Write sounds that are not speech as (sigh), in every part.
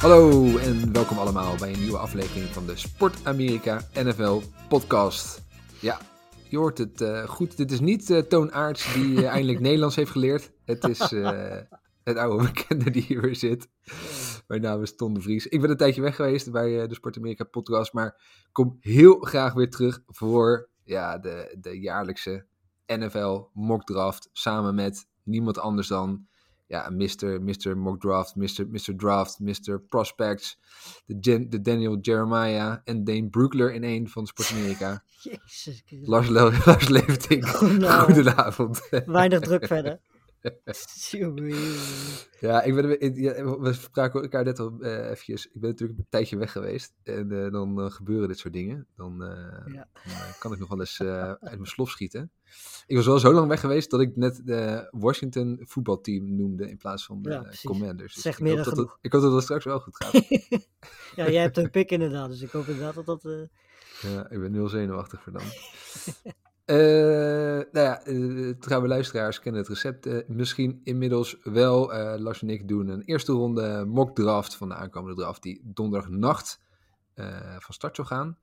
Hallo en welkom allemaal bij een nieuwe aflevering van de Sport Amerika NFL podcast. Ja, je hoort het eh, goed. Dit is niet eh, Toon Aerts die eh, (laughs) eindelijk Nederlands heeft geleerd. Het is het oude bekende die hier weer zit. Mijn naam is Ton de Vries. Ik ben een tijdje weg geweest bij de Sport Amerika podcast, maar kom heel graag weer terug voor ja, de, de jaarlijkse NFL mock draft samen met niemand anders dan ja, Mr. Mr. Mock Draft, Mr. Mr. Draft, Mr. Prospects, de, de Daniel Jeremiah en Dane Broekler in één van Sport Amerika. (laughs) Jezus. Lars, Le Lars Leeftink, nou. (laughs) goedenavond. Weinig druk verder. Ja, ik ben, ja, we spraken elkaar net al eh eventjes. Ik ben natuurlijk een tijdje weg geweest. En eh, dan eh, gebeuren dit soort dingen. Dan, Ja. dan, kan ik nog wel eens uit mijn slof schieten. Ik was wel zo lang weg geweest dat ik net de Washington voetbalteam noemde in plaats van de Ja. Commanders. Dus Zegt ik meer hoop dan dat het- ik hoop dat het straks wel goed gaat. (laughs) Ja, jij hebt een pik inderdaad, dus ik hoop inderdaad dat dat... Ja, ik ben heel zenuwachtig voor dan. (laughs) Eh, nou ja, eh, trouwe luisteraars kennen het recept eh, misschien inmiddels wel. Lars en ik doen een eerste ronde mock draft van de aankomende draft die donderdagnacht van start zal gaan.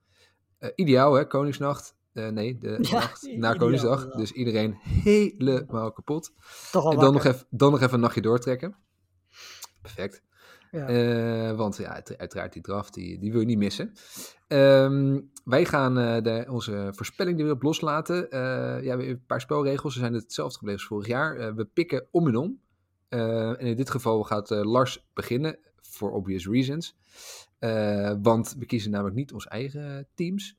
Ideaal hè, Koningsnacht. Nee, de (laughs) Ja, nacht na ideaal, Koningsdag. Dus iedereen helemaal kapot. toch al En dan nog, even, dan nog even een nachtje doortrekken. Perfect. Ja. Eh, want ja, uit- uiteraard die draft, die, die wil je niet missen. Ehm, wij gaan eh, de, onze voorspelling er weer op loslaten. Eh, ja, een paar spelregels. Ze zijn hetzelfde gebleven als vorig jaar. We pikken om en om. In dit geval gaat Lars beginnen, for obvious reasons. Want we kiezen namelijk niet onze eigen teams.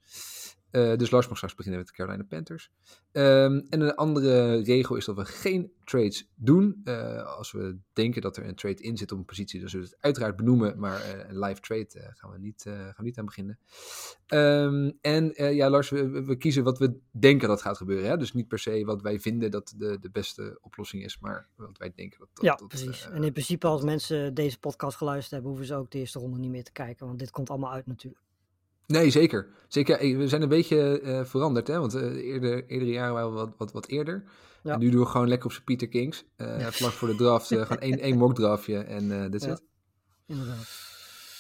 Eh, dus Lars mag straks beginnen met de Carolina Panthers. Ehm, en een andere regel is dat we geen trades doen. Eh, als we denken dat er een trade in zit op een positie, dan zullen we het uiteraard benoemen. Maar eh, een live trade gaan, we niet, gaan we niet aan beginnen. Ehm, en ja, Lars, we, we- kiezen wat we denken dat gaat gebeuren. Hè? Dus niet per se wat wij vinden dat de, de beste oplossing is, maar wat wij denken dat. dat Ja, dat, precies. en in principe als mensen deze podcast geluisterd hebben, hoeven ze ook de eerste ronde niet meer te kijken, want dit komt allemaal uit natuurlijk. Nee, zeker. zeker. Hey, We zijn een beetje eh, veranderd, hè? want eh, eerder, eerdere jaren waren we wat, wat, wat eerder. Ja. En nu doen we gewoon lekker op zijn Peter Kings. Eh vlak voor de draft, eh, gewoon (laughs) één, één mock draftje en eh dat is Ja. het. Inderdaad.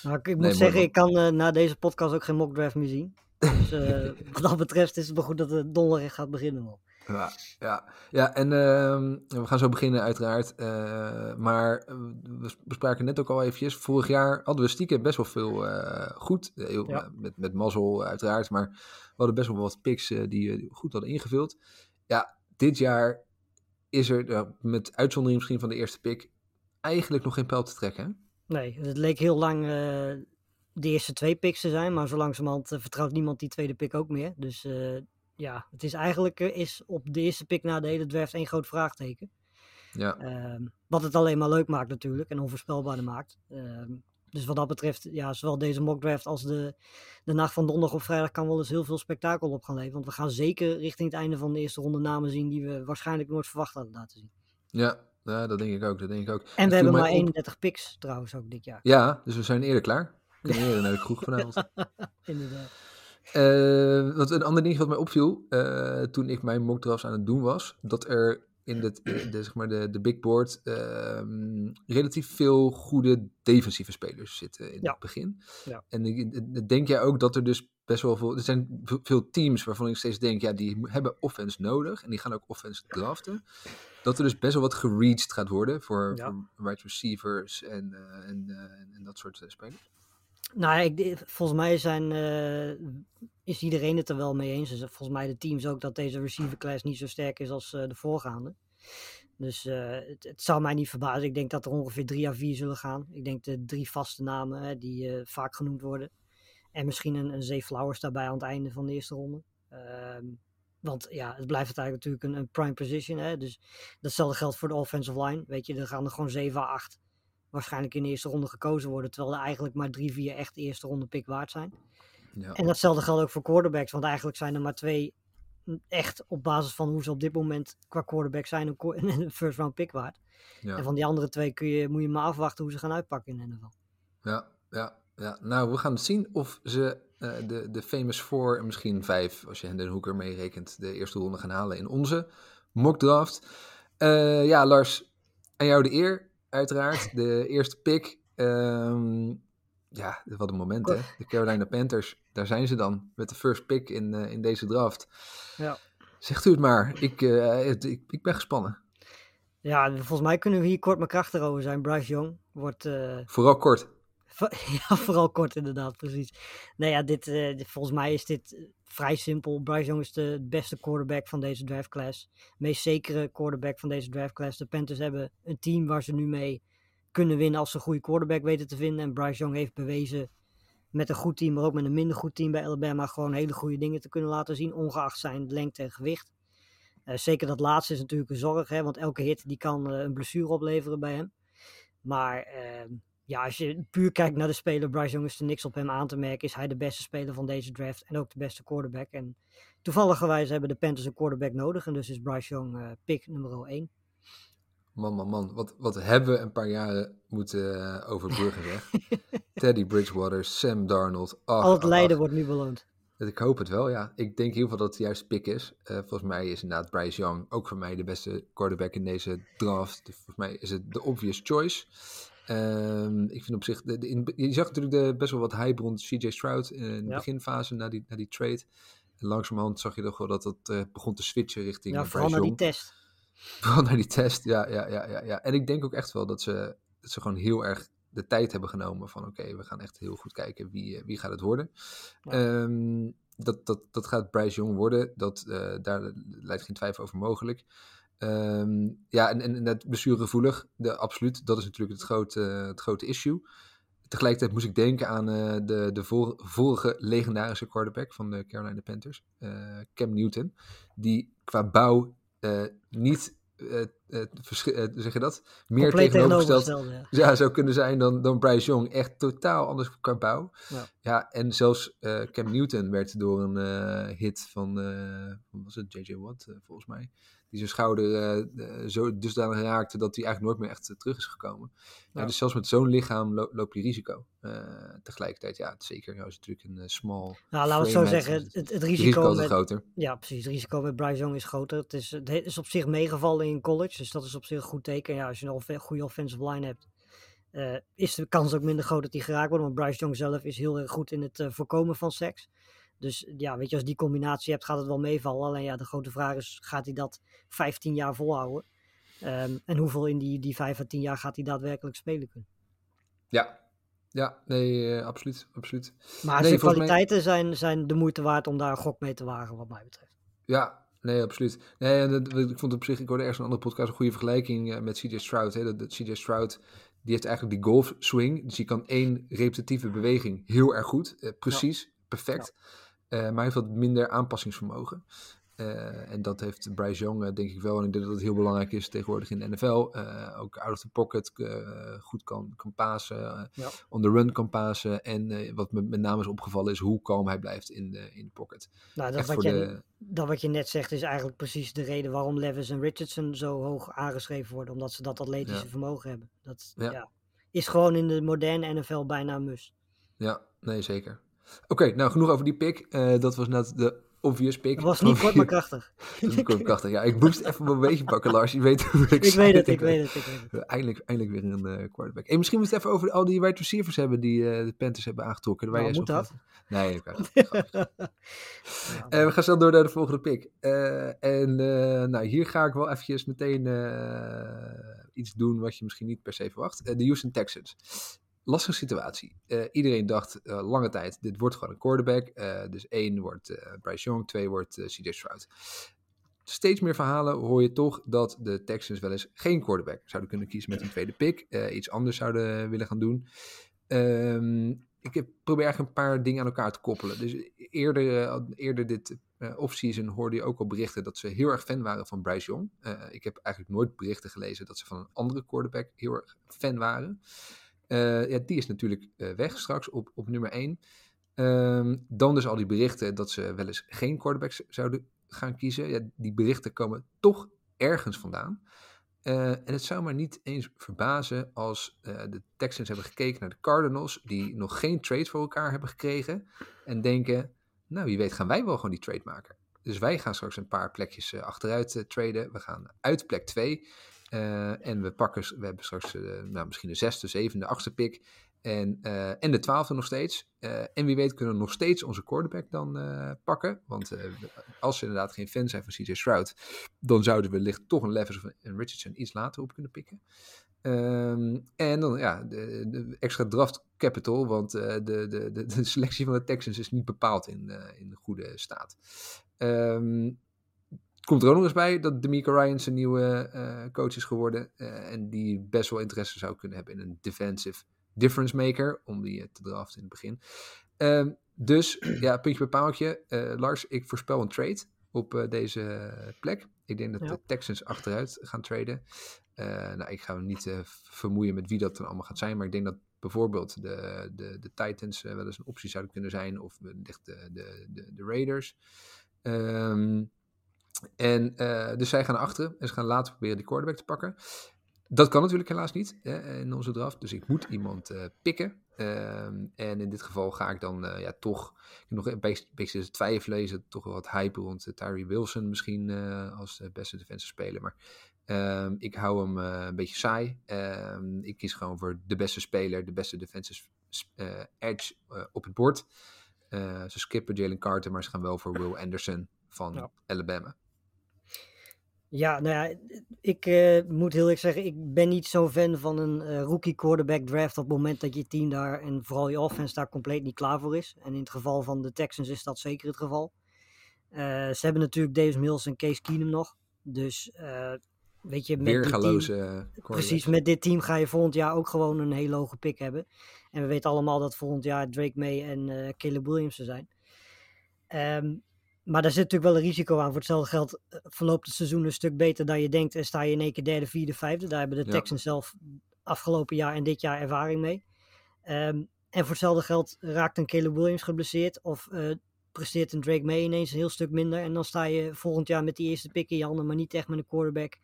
Nou, ik, ik moet zeggen, ik kan eh, na deze podcast ook geen mock draft meer zien. Dus eh, (laughs) wat dat betreft is het wel goed dat het donderdag gaat beginnen. Man. Ja, ja. ja en ehm, we gaan zo beginnen uiteraard. Eh, maar eh, we bespraken net ook al eventjes. Vorig jaar hadden we stiekem best wel veel eh, goed. Heel- Ja. met, met mazzel uiteraard. Maar we hadden best wel wat picks die we goed hadden ingevuld. Ja, dit jaar is er, met uitzondering misschien van de eerste pick, eigenlijk nog geen pijl te trekken. hè? Nee, het leek heel lang de eerste twee picks te zijn, maar zo langzamerhand vertrouwt niemand die tweede pick ook meer. Dus ja, het is eigenlijk eh, is op de eerste pick na de hele draft één groot vraagteken. Ja. Ehm, wat het alleen maar leuk maakt natuurlijk en onvoorspelbaarder maakt. Ehm, dus wat dat betreft, ja, zowel deze mock draft als de, de nacht van donderdag op vrijdag kan wel eens heel veel spektakel op gaan leveren. Want we gaan zeker richting het einde van de eerste ronde namen zien die we waarschijnlijk nooit verwacht hadden laten zien. Ja, ja, dat denk ik ook. Dat denk ik ook. En we hebben maar op- 31 picks trouwens ook dit jaar. Ja, dus we zijn eerder klaar. We kunnen eerder naar de kroeg vanavond. Inderdaad. Eh, wat een ander ding wat mij opviel eh, toen ik mijn mock drafts aan het doen was, dat er in de, de, zeg maar de, de big board ehm, relatief veel goede defensieve spelers zitten in Ja. het begin. Ja. En denk jij ook dat er dus best wel veel, er zijn veel teams waarvan ik steeds denk, ja, die hebben offense nodig en die gaan ook offense draften. Dat er dus best wel wat gereached gaat worden voor, Ja. voor wide receivers en, eh, en, en, dat soort spelers. Nou, ik, volgens mij zijn, eh, is iedereen het er wel mee eens. Dus volgens mij de teams ook dat deze receiver class niet zo sterk is als eh, de voorgaande. Dus eh, het, het zou mij niet verbazen. Ik denk dat er ongeveer drie à vier zullen gaan. Ik denk de drie vaste namen hè, die vaak genoemd worden. En misschien een, een Zay Flowers daarbij aan het einde van de eerste ronde. Ehm, want ja, het blijft uiteindelijk natuurlijk een, prime position. Hè? Dus datzelfde geldt voor de offensive line. Weet je, er gaan er gewoon 7 à 8 waarschijnlijk in de eerste ronde gekozen worden. Terwijl er eigenlijk maar 3, 4 echt eerste ronde pick waard zijn. Ja. En datzelfde geldt ook voor quarterbacks. Want eigenlijk zijn er maar twee mm, echt op basis van hoe ze op dit moment qua quarterback zijn (laughs) een first round pick waard. Ja. En van die andere twee kun je, moet je maar afwachten hoe ze gaan uitpakken in de NFL. Ja, ja, ja. Nou, we gaan zien of ze eh, de, de famous four en misschien vijf, als je Hendon Hoeker meerekent, de eerste ronde gaan halen in onze mock draft. Eh, ja, Lars, aan jou de eer, uiteraard. De eerste pick. Ehm, ja, wat een moment, hè? De Carolina Panthers, daar zijn ze dan, met de first pick in, eh, in deze draft. Ja. Zegt u het maar, ik, eh, het- ik, ik ben gespannen. Ja, volgens mij kunnen we hier kort maar krachtig over zijn. Bryce Young wordt eh, Vooral kort. (laughs) Ja, vooral kort inderdaad, precies. Nou ja, dit, eh, volgens mij is dit eh, vrij simpel. Bryce Young is de beste quarterback van deze draftclass. Meest zekere quarterback van deze draftclass. De Panthers hebben een team waar ze nu mee kunnen winnen als ze een goede quarterback weten te vinden. En Bryce Young heeft bewezen met een goed team, maar ook met een minder goed team bij Alabama gewoon hele goede dingen te kunnen laten zien, ongeacht zijn lengte en gewicht. Eh, zeker dat laatste is natuurlijk een zorg, hè, want elke hit die kan een blessure opleveren bij hem. Maar ehm, ja, als je puur kijkt naar de speler, Bryce Young is er niks op hem aan te merken. Is hij de beste speler van deze draft en ook de beste quarterback. En toevalligerwijs hebben de Panthers een quarterback nodig. En dus is Bryce Young eh, pick nummer 1. Man, man, man. Wat, wat hebben we een paar jaren moeten eh, overbruggen, zeg. (laughs) Teddy Bridgewater, Sam Darnold. Ach, Al het lijden wordt nu beloond. Ik hoop het wel, ja. Ik denk heel veel dat het de juiste pick is. Eh, volgens mij is inderdaad Bryce Young ook voor mij de beste quarterback in deze draft. Volgens mij is het de obvious choice. Ehm, ik vind op zich, de, de- in- je zag natuurlijk de, best wel wat hype rond CJ Stroud in de Ja. beginfase na die, na die trade. En langzamerhand zag je toch wel dat het eh, begon te switchen richting Ja, eh, vooral naar die test. (laughs) Vooral naar die test, ja, ja, ja, ja, ja. En ik denk ook echt wel dat ze, dat ze gewoon heel erg de tijd hebben genomen van oké, we gaan echt heel goed kijken wie, eh, wie gaat het worden. Ja. Ehm, dat, dat, dat gaat Bryce Young worden, dat, eh, daar lijkt geen twijfel over mogelijk. Ehm, ja, en, en, het blessuregevoelig, de, absoluut, dat is natuurlijk het grote, het grote issue. Tegelijkertijd moest ik denken aan eh, de, de vor- vorige legendarische quarterback van de Carolina Panthers, eh, Cam Newton, die qua bouw eh, niet, zeg je dat, meer tegenovergesteld ja. ja, zou kunnen zijn dan, dan Bryce Young. Echt totaal anders qua bouw. Ja. Ja, en zelfs Cam Newton werd door een hit van, wat was het, J.J. Watt volgens mij. Die zijn schouder eh, zo dusdanig raakte dat hij eigenlijk nooit meer echt eh, terug is gekomen. Ja. Dus zelfs met zo'n lichaam lo- loop je risico. Eh, tegelijkertijd, ja, zeker. Nou is het natuurlijk een small Nou, laten we het zo zeggen. het- Het, risico risico is met, groter. Ja, precies. Het risico met Bryce Young is groter. Het is, het is op zich meegevallen in college, dus dat is op zich een goed teken. Ja, als je een off- goede offensive line hebt, is de kans ook minder groot dat hij geraakt wordt. Want Bryce Young zelf is heel erg goed in het voorkomen van seks. Dus ja, weet je, als die combinatie hebt, gaat het wel meevallen. Alleen ja, de grote vraag is, gaat hij dat 15 jaar volhouden? Ehm, en hoeveel in die, die 5 à 10 jaar gaat hij daadwerkelijk spelen kunnen? Ja, ja nee, eh, absoluut, absoluut. Maar Nee, zijn mij- kwaliteiten zijn, zijn de moeite waard om daar een gok mee te wagen, wat mij betreft. Ja, nee, absoluut. Nee, dat- ik vond op zich, ik hoorde ergens een andere podcast een goede vergelijking eh, met CJ Stroud. Hè. Dat, dat CJ Stroud, die heeft eigenlijk die golf swing. Dus die kan één repetitieve beweging heel erg goed. eh, precies, perfect. Maar hij heeft wat minder aanpassingsvermogen. Eh, en dat heeft Bryce Young eh, denk ik wel. En ik denk dat het heel belangrijk is tegenwoordig in de NFL. Eh, ook out of the pocket eh, goed kan, kan pasen. eh, Ja. on the run kan pasen. En eh, wat me met name is opgevallen is hoe kalm hij blijft in de, in de pocket. Nou, dat Echt wat, de... dat wat je net zegt is eigenlijk precies de reden waarom Levis en Richardson zo hoog aangeschreven worden. Omdat ze dat atletische Ja. vermogen hebben. Dat Ja. is gewoon in de moderne NFL bijna een must. Ja, nee, zeker. Oké, nou genoeg over die pick. Eh, dat was net de obvious pick. Dat (laughs) was niet kort maar krachtig. Is kort krachtig. Ja, ik moest even een beetje pakken, Lars. Je weet hoe ik ik weet het, ik weet het, ik weet het. Eindelijk, eindelijk weer een eh, quarterback. Hey, misschien moeten we het even over al die wide receivers hebben die eh, de Panthers hebben aangetrokken. Nou, moet dat? van- Nee. (laughs) Eh, we gaan snel door naar de volgende pick. Eh, en eh, nou, hier ga ik wel eventjes meteen eh, iets doen wat je misschien niet per se verwacht. Eh, de Houston Texans. Lastige situatie. Eh, iedereen dacht eh, lange tijd, dit wordt gewoon een quarterback. Eh, dus één wordt Bryce Young, twee wordt CJ Stroud. Steeds meer verhalen hoor je toch dat de Texans wel eens geen quarterback zouden kunnen kiezen met een tweede pick. iets anders zouden willen gaan doen. Ehm, ik probeer eigenlijk een paar dingen aan elkaar te koppelen. Dus eerder, eerder dit offseason hoorde je ook al berichten dat ze heel erg fan waren van Bryce Young. Ik heb eigenlijk nooit berichten gelezen dat ze van een andere quarterback heel erg fan waren. Uh, ja, die is natuurlijk weg straks op, op nummer 1. Um, dan dus al die berichten dat ze wel eens geen quarterbacks zouden gaan kiezen. Ja, die berichten komen toch ergens vandaan. Uh, en het zou maar niet eens verbazen als de Texans hebben gekeken naar de Cardinals, die nog geen trade voor elkaar hebben gekregen, en denken, nou wie weet gaan wij wel gewoon die trade maken. Dus wij gaan straks een paar plekjes achteruit traden. We gaan uit plek 2 en we pakken, we hebben straks nou, misschien de zesde, zevende, achtste pick. En, uh, en de twaalfde nog steeds. En wie weet kunnen we nog steeds onze quarterback dan pakken. Want als ze inderdaad geen fan zijn van CJ Stroud, dan zouden we wellicht toch een Levis of een Richardson iets later op kunnen pikken. Um, en dan ja, de, de, extra draft capital, want de, de, de, selectie van de Texans is niet bepaald in, in goede staat. Um, komt er ook nog eens bij dat D'Amico Ryan zijn nieuwe coach is geworden. en die best wel interesse zou kunnen hebben in een defensive difference maker, om die te draften in het begin. Um, dus (clears throat) ja, puntje bij paaltje. Uh, Lars, ik voorspel een trade op uh, deze plek. Ik denk dat ja. de Texans achteruit gaan traden. Uh, nou, ik ga me niet vermoeien met wie dat dan allemaal gaat zijn, maar ik denk dat bijvoorbeeld de, de, de Titans wel eens een optie zouden kunnen zijn, of de, de, de, de Raiders. Um, en dus zij gaan naar achteren en ze gaan later proberen die quarterback te pakken. Dat kan natuurlijk helaas niet hè, in onze draft. Dus ik moet iemand uh, pikken. Um, en in dit geval ga ik dan uh, ja, toch nog een beetje, beetje twijfelen. Is het toch wel wat hype rond Tyree Wilson misschien als beste defensive speler. Maar um, ik hou hem een beetje saai. Um, ik kies gewoon voor de beste speler, de beste defensive edge op het bord. ze skippen Jalen Carter, maar ze gaan wel voor Will Anderson van ja. Alabama. Ja, nou ja, ik uh, moet heel erg zeggen, ik ben niet zo'n fan van een uh, rookie quarterback draft op het moment dat je team daar en vooral je offense daar compleet niet klaar voor is. En in het geval van de Texans is dat zeker het geval. Uh, ze hebben natuurlijk Davis Mills en Case Keenum nog. Dus weet je, met Weergaloze dit team, precies, met dit team ga je volgend jaar ook gewoon een hele hoge pick hebben. En we weten allemaal dat volgend jaar Drake May en Caleb Williams er zijn. Um, maar daar zit natuurlijk wel een risico aan. Voor hetzelfde geld verloopt het seizoen een stuk beter dan je denkt. En sta je in één keer derde, vierde, vijfde. Daar hebben de ja. Texans zelf afgelopen jaar en dit jaar ervaring mee. Um, en voor hetzelfde geld raakt een Caleb Williams geblesseerd. Of uh, presteert een Drake May ineens een heel stuk minder. En dan sta je volgend jaar met die eerste pick in je handen. Maar niet echt met een quarterback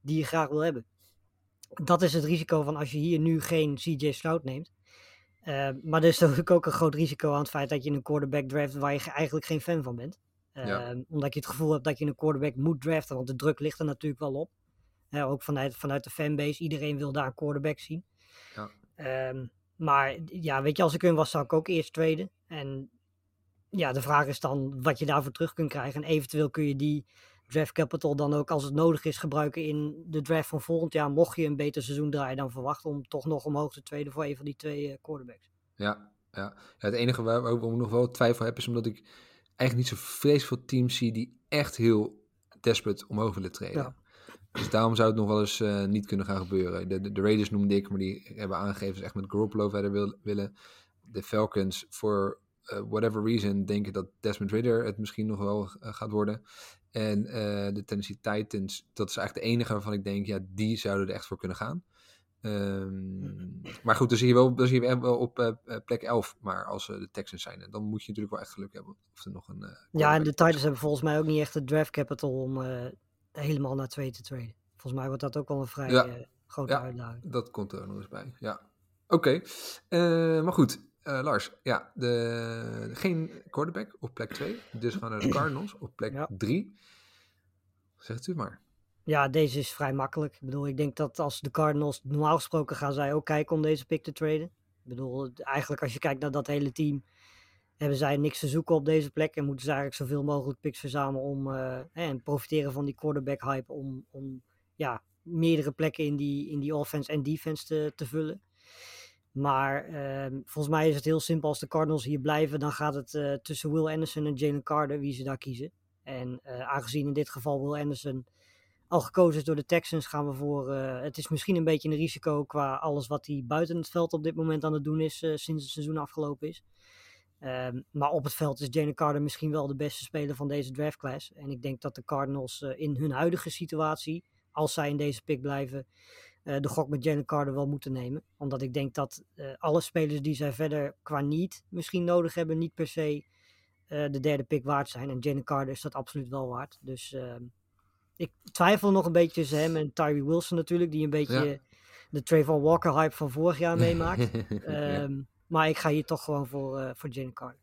die je graag wil hebben. Dat is het risico van als je hier nu geen CJ Stroud neemt. Uh, maar er is natuurlijk (laughs) ook een groot risico aan het feit dat je een quarterback draft waar je eigenlijk geen fan van bent. Ja. Uh, omdat je het gevoel hebt dat je een quarterback moet draften, want de druk ligt er natuurlijk wel op. Ook vanuit, vanuit de fanbase, iedereen wil daar een quarterback zien. Ja. Um, maar ja, weet je, als ik hun was, zou ik ook eerst traden. En ja, de vraag is dan wat je daarvoor terug kunt krijgen. En eventueel kun je die draft capital dan ook, als het nodig is, gebruiken in de draft van volgend jaar. Mocht je een beter seizoen draaien dan verwacht, om toch nog omhoog te traden voor een van die twee uh, quarterbacks. Ja, ja. ja, het enige waar ik nog wel twijfel heb, is omdat ik eigenlijk niet zo vreselijk veel teams zie die echt heel desperate omhoog willen treden. Ja. Dus daarom zou het nog wel eens uh, niet kunnen gaan gebeuren. De, de, de, Raiders noemde ik, maar die hebben aangegeven ze echt met Garoppolo verder wil, willen. De Falcons, voor uh, whatever reason, denken dat Desmond Ridder het misschien nog wel uh, gaat worden. En de Tennessee Titans, dat is eigenlijk de enige waarvan ik denk, ja, die zouden er echt voor kunnen gaan. Um, maar goed, dan zie je wel, dan zie je wel op uh, plek 11. Maar als uh, de Texans zijn, dan moet je natuurlijk wel echt geluk hebben. Of er nog een, uh, ja, en de Titans hebben volgens mij ook niet echt de draft capital om helemaal naar 2 te traden. Volgens mij wordt dat ook wel een vrij ja. grote ja, uitdaging. Dat komt er nog eens bij. Ja, oké. Okay. maar goed, Lars. Ja, de, geen quarterback op plek 2. Dus gaan naar de (clears throat) Cardinals op plek 3. Ja. Zegt u maar. Ja, deze is vrij makkelijk. Ik bedoel, ik denk dat als de Cardinals, normaal gesproken gaan zij ook kijken om deze pick te traden. Ik bedoel, eigenlijk als je kijkt naar dat hele team, hebben zij niks te zoeken op deze plek. En moeten ze eigenlijk zoveel mogelijk picks verzamelen om, uh, en profiteren van die quarterback hype om, om ja, meerdere plekken in die, in die offense en defense te, te vullen. Maar uh, volgens mij is het heel simpel. Als de Cardinals hier blijven, dan gaat het uh, tussen Will Anderson en Jalen Carter, wie ze daar kiezen. En uh, aangezien in dit geval Will Anderson al gekozen is door de Texans, gaan we voor. Uh, het is misschien een beetje een risico qua alles wat hij buiten het veld op dit moment aan het doen is uh, sinds het seizoen afgelopen is. Ehm, maar op het veld is Jalen Carter misschien wel de beste speler van deze draftclass. En ik denk dat de Cardinals eh, in hun huidige situatie, als zij in deze pick blijven, eh, de gok met Jalen Carter wel moeten nemen. Omdat ik denk dat eh, alle spelers die zij verder qua niet misschien nodig hebben, niet per se eh, de derde pick waard zijn. En Jalen Carter is dat absoluut wel waard. Dus ehm, ik twijfel nog een beetje tussen hem en Tyree Wilson natuurlijk, die een beetje Ja. de Trayvon Walker hype van vorig jaar meemaakt. (laughs) Ja. Ehm, Maar ik ga hier toch gewoon voor, eh voor Jalen Carter.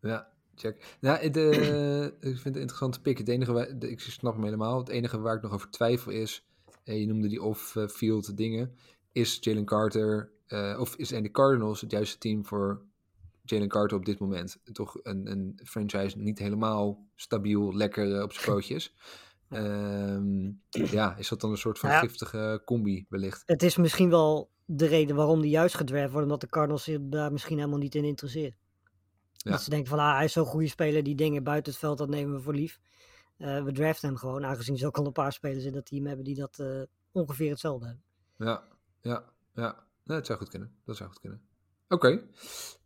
Ja, check. Nou, het, eh, ik vind het een interessante pick. Het enige, waar, de- ik snap hem helemaal. Het enige waar ik nog over twijfel is, eh, je noemde die off-field dingen, is Jalen Carter, of is en de Cardinals het juiste team voor Jalen Carter op dit moment? Toch een, een franchise niet helemaal stabiel, lekker op zijn (laughs) pootjes. Ehm, (clears throat) ja, is dat dan een soort van Nou ja. giftige combi wellicht? Het is misschien wel de reden waarom die juist gedraft wordt, omdat de Cardinals zich daar misschien helemaal niet in interesseren. Ja. Dat ze denken van, ah, hij is zo'n goede speler, die dingen buiten het veld, dat nemen we voor lief. Eh, we draften hem gewoon, aangezien ze ook al een paar spelers in dat team hebben die dat eh, ongeveer hetzelfde hebben. Ja, ja, ja. Dat zou goed kunnen. Dat zou goed kunnen. Oké.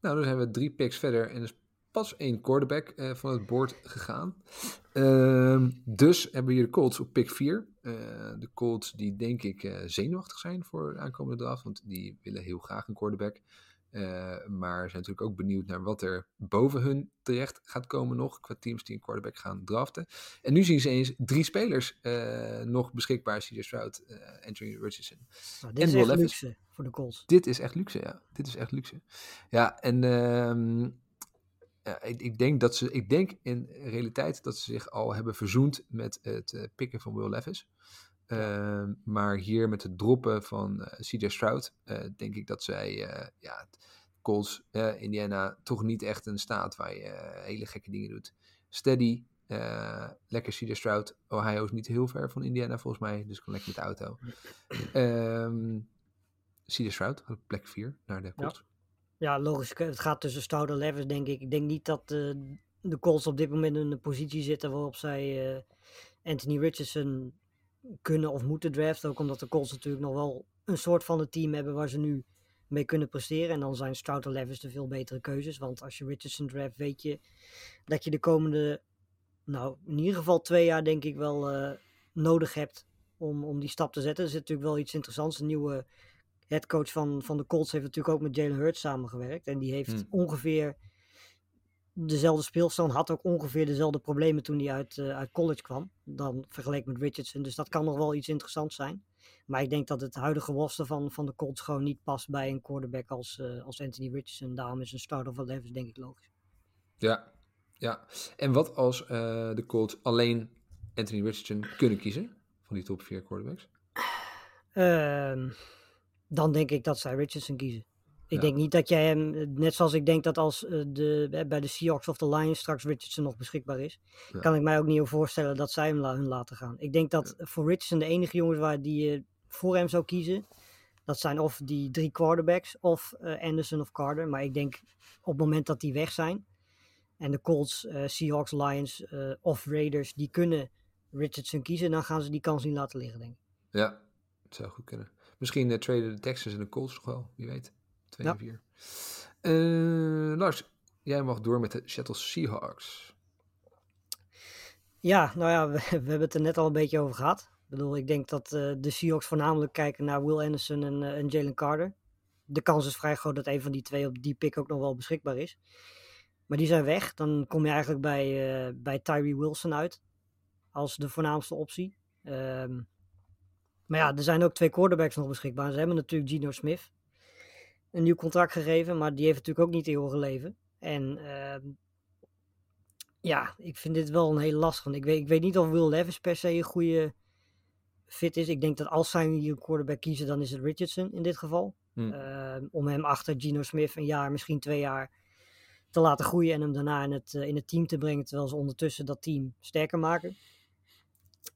Nou, dan zijn we drie picks verder en er is pas één quarterback eh, van het bord gegaan. Ehm, dus hebben we hier de Colts op pick 4. Eh, de Colts die denk ik eh, zenuwachtig zijn voor de aankomende draft, want die willen heel graag een quarterback. Maar zijn natuurlijk ook benieuwd naar wat er boven hun terecht gaat komen nog, qua teams die een quarterback gaan draften. En nu zien ze eens drie spelers nog beschikbaar. CJ Stroud, Anthony Richardson Nou, dit En is Will luxe voor de Colts. dit is echt luxe, ja. Dit is echt luxe. Ja, en ehm, ja, ik, ik denk dat ze, ik denk in realiteit dat ze zich al hebben verzoend met het eh, pikken van Will Levis. Ehm, maar hier met het droppen van eh, CJ Stroud, eh, denk ik dat zij, ja, Colts, Indiana, toch niet echt een staat waar je hele gekke dingen doet. Steady, lekker CJ Stroud. Ohio is niet heel ver van Indiana volgens mij, dus kan lekker met de auto. Ehm CJ Stroud, plek 4 naar de Colts. Ja, logisch. Het gaat tussen Stroud en Levis, denk ik. Ik denk niet dat eh, de Colts op dit moment in een positie zitten waarop zij eh, Anthony Richardson kunnen of moeten draften. Ook omdat de Colts natuurlijk nog wel een soort van een team hebben waar ze nu mee kunnen presteren. En dan zijn Stroud en Levis de veel betere keuzes. Want als je Richardson draft, weet je dat je de komende, nou in ieder geval twee jaar denk ik wel eh, nodig hebt om, om die stap te zetten. Er zit natuurlijk wel iets interessants. Een nieuwe headcoach van, van de Colts heeft natuurlijk ook met Jalen Hurts samengewerkt. En die heeft Hmm. ongeveer dezelfde speelstand, had ook ongeveer dezelfde problemen toen hij uit, eh, uit college kwam. Dan vergeleken met Richardson. Dus dat kan nog wel iets interessants zijn. Maar ik denk dat het huidige roster van, van de Colts gewoon niet past bij een quarterback als, eh, als Anthony Richardson. Daarom is een start of Levis denk ik logisch. Ja, ja. En wat als eh, de Colts alleen Anthony Richardson kunnen kiezen van die top 4 quarterbacks? Ehm, dan denk ik dat zij Richardson kiezen. Ik Ja. denk niet dat jij hem, eh, net zoals ik denk dat als eh, de, eh, bij de Seahawks of de Lions straks Richardson nog beschikbaar is, Ja. kan ik mij ook niet voorstellen dat zij hem la- hun laten gaan. Ik denk dat voor Richardson de enige jongens waar die je voor hem zou kiezen, dat zijn of die drie quarterbacks of Anderson of Carter. Maar ik denk op het moment dat die weg zijn en de Colts, Seahawks, Lions of Raiders, die kunnen Richardson kiezen, dan gaan ze die kans niet laten liggen, denk ik. Ja, het zou goed kunnen. Misschien uh, traden de Texans en de Colts nog wel, wie weet. 2 Ja. en 4. Eh, Lars, jij mag door met de Seattle Seahawks. Ja, nou ja, we, (laughs) we hebben het er net al een beetje over gehad. Ik bedoel, ik denk dat eh, de Seahawks voornamelijk kijken naar Will Anderson en, en Jalen Carter. De kans is vrij groot dat een van die twee op die pick ook nog wel beschikbaar is. Maar die zijn weg. Dan kom je eigenlijk bij, bij Tyree Wilson uit. Als de voornaamste optie. Ehm, maar ja, er zijn ook twee quarterbacks nog beschikbaar. Ze hebben natuurlijk Gino Smith een nieuw contract gegeven. Maar die heeft natuurlijk ook niet eeuwig leven. En ehm, ja, ik vind dit wel een hele lastig. Want ik weet, ik weet niet of Will Levis per se een goede fit is. Ik denk dat als zij hier een quarterback kiezen, dan is het Richardson in dit geval. Hm. Ehm, om hem achter Gino Smith een jaar, misschien twee jaar te laten groeien en hem daarna in het, eh, in het team te brengen, terwijl ze ondertussen dat team sterker maken.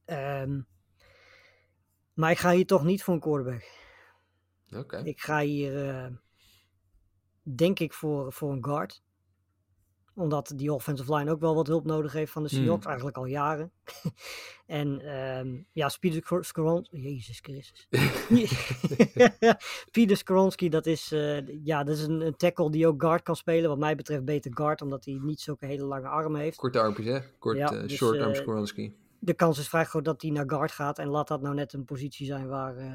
Ehm, maar ik ga hier toch niet voor een quarterback. Oké. Ik ga hier, eh, denk ik, voor, voor een guard. Omdat die offensive line ook wel wat hulp nodig heeft van de Hmm. Seahawks, eigenlijk al jaren. (laughs) en ehm, ja, Peter Skor- Skoronski, Jezus Christus. (laughs) Peter Skoronski, dat is, eh, ja, dat is een, een tackle die ook guard kan spelen. Wat mij betreft beter guard, omdat hij niet zulke hele lange armen heeft. Korte armpjes, hè? Kort, Ja, eh, dus, short arm Skoronski. De kans is vrij groot dat hij naar guard gaat. En laat dat nou net een positie zijn waar eh,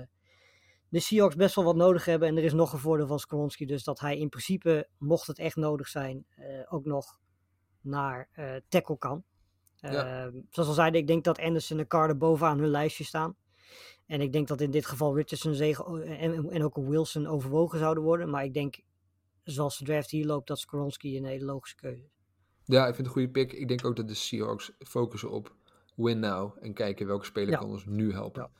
de Seahawks best wel wat nodig hebben. En er is nog een voordeel van Skoronski. Dus dat hij in principe, mocht het echt nodig zijn, eh, ook nog naar eh, tackle kan. Ja. Ehm, zoals al zeiden, ik denk dat Anderson en Carter bovenaan hun lijstje staan. En ik denk dat in dit geval Richardson zegen, en, en ook een Wilson overwogen zouden worden. Maar ik denk, zoals de draft hier loopt, dat Skoronski een hele logische keuze is. Ja, ik vind het een goede pick. Ik denk ook dat de Seahawks focussen op win now en kijken welke speler Ja. kan ons nu helpen.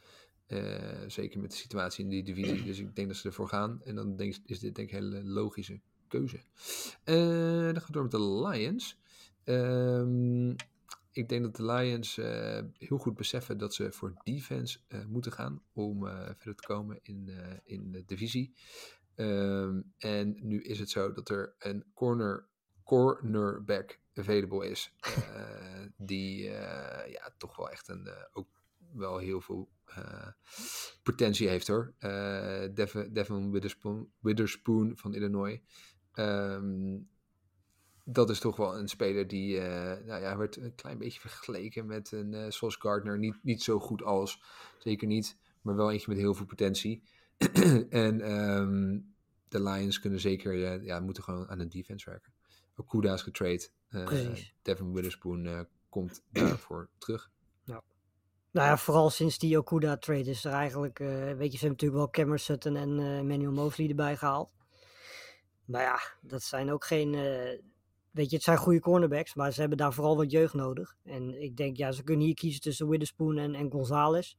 Eh, zeker met de situatie in die divisie. Dus ik denk dat ze ervoor gaan. En dan denk, is dit denk ik een hele logische keuze. Eh, dan gaan we door met de Lions. Ehm, ik denk dat de Lions eh, heel goed beseffen dat ze voor defense moeten gaan om verder te komen in, in de divisie. Ehm, en nu is het zo dat er een corner, cornerback available is. eh, die eh, ja, toch wel echt een, eh, ook wel heel veel potentie heeft hoor. Eh Devin, Witherspoon, van Illinois. Ehm, dat is toch wel een speler die, eh, nou ja, werd een klein beetje vergeleken met een eh Sauce Gardner. Niet, niet zo goed als, zeker niet, maar wel eentje met heel veel potentie. (clears throat) en ehm, de Lions kunnen zeker, ja, moeten gewoon aan de defense werken. Okuda is getrade. Eh. Devin Witherspoon eh, komt (clears throat) daarvoor terug. Nou ja, vooral sinds die Okuda trade is er eigenlijk, eh, weet je, ze hebben natuurlijk wel Cameron Sutton en Manuel Mosley erbij gehaald. Maar ja, dat zijn ook geen, weet je, het zijn goede cornerbacks, maar ze hebben daar vooral wat jeugd nodig. En ik denk, ja, ze kunnen hier kiezen tussen Witherspoon en, en Gonzalez.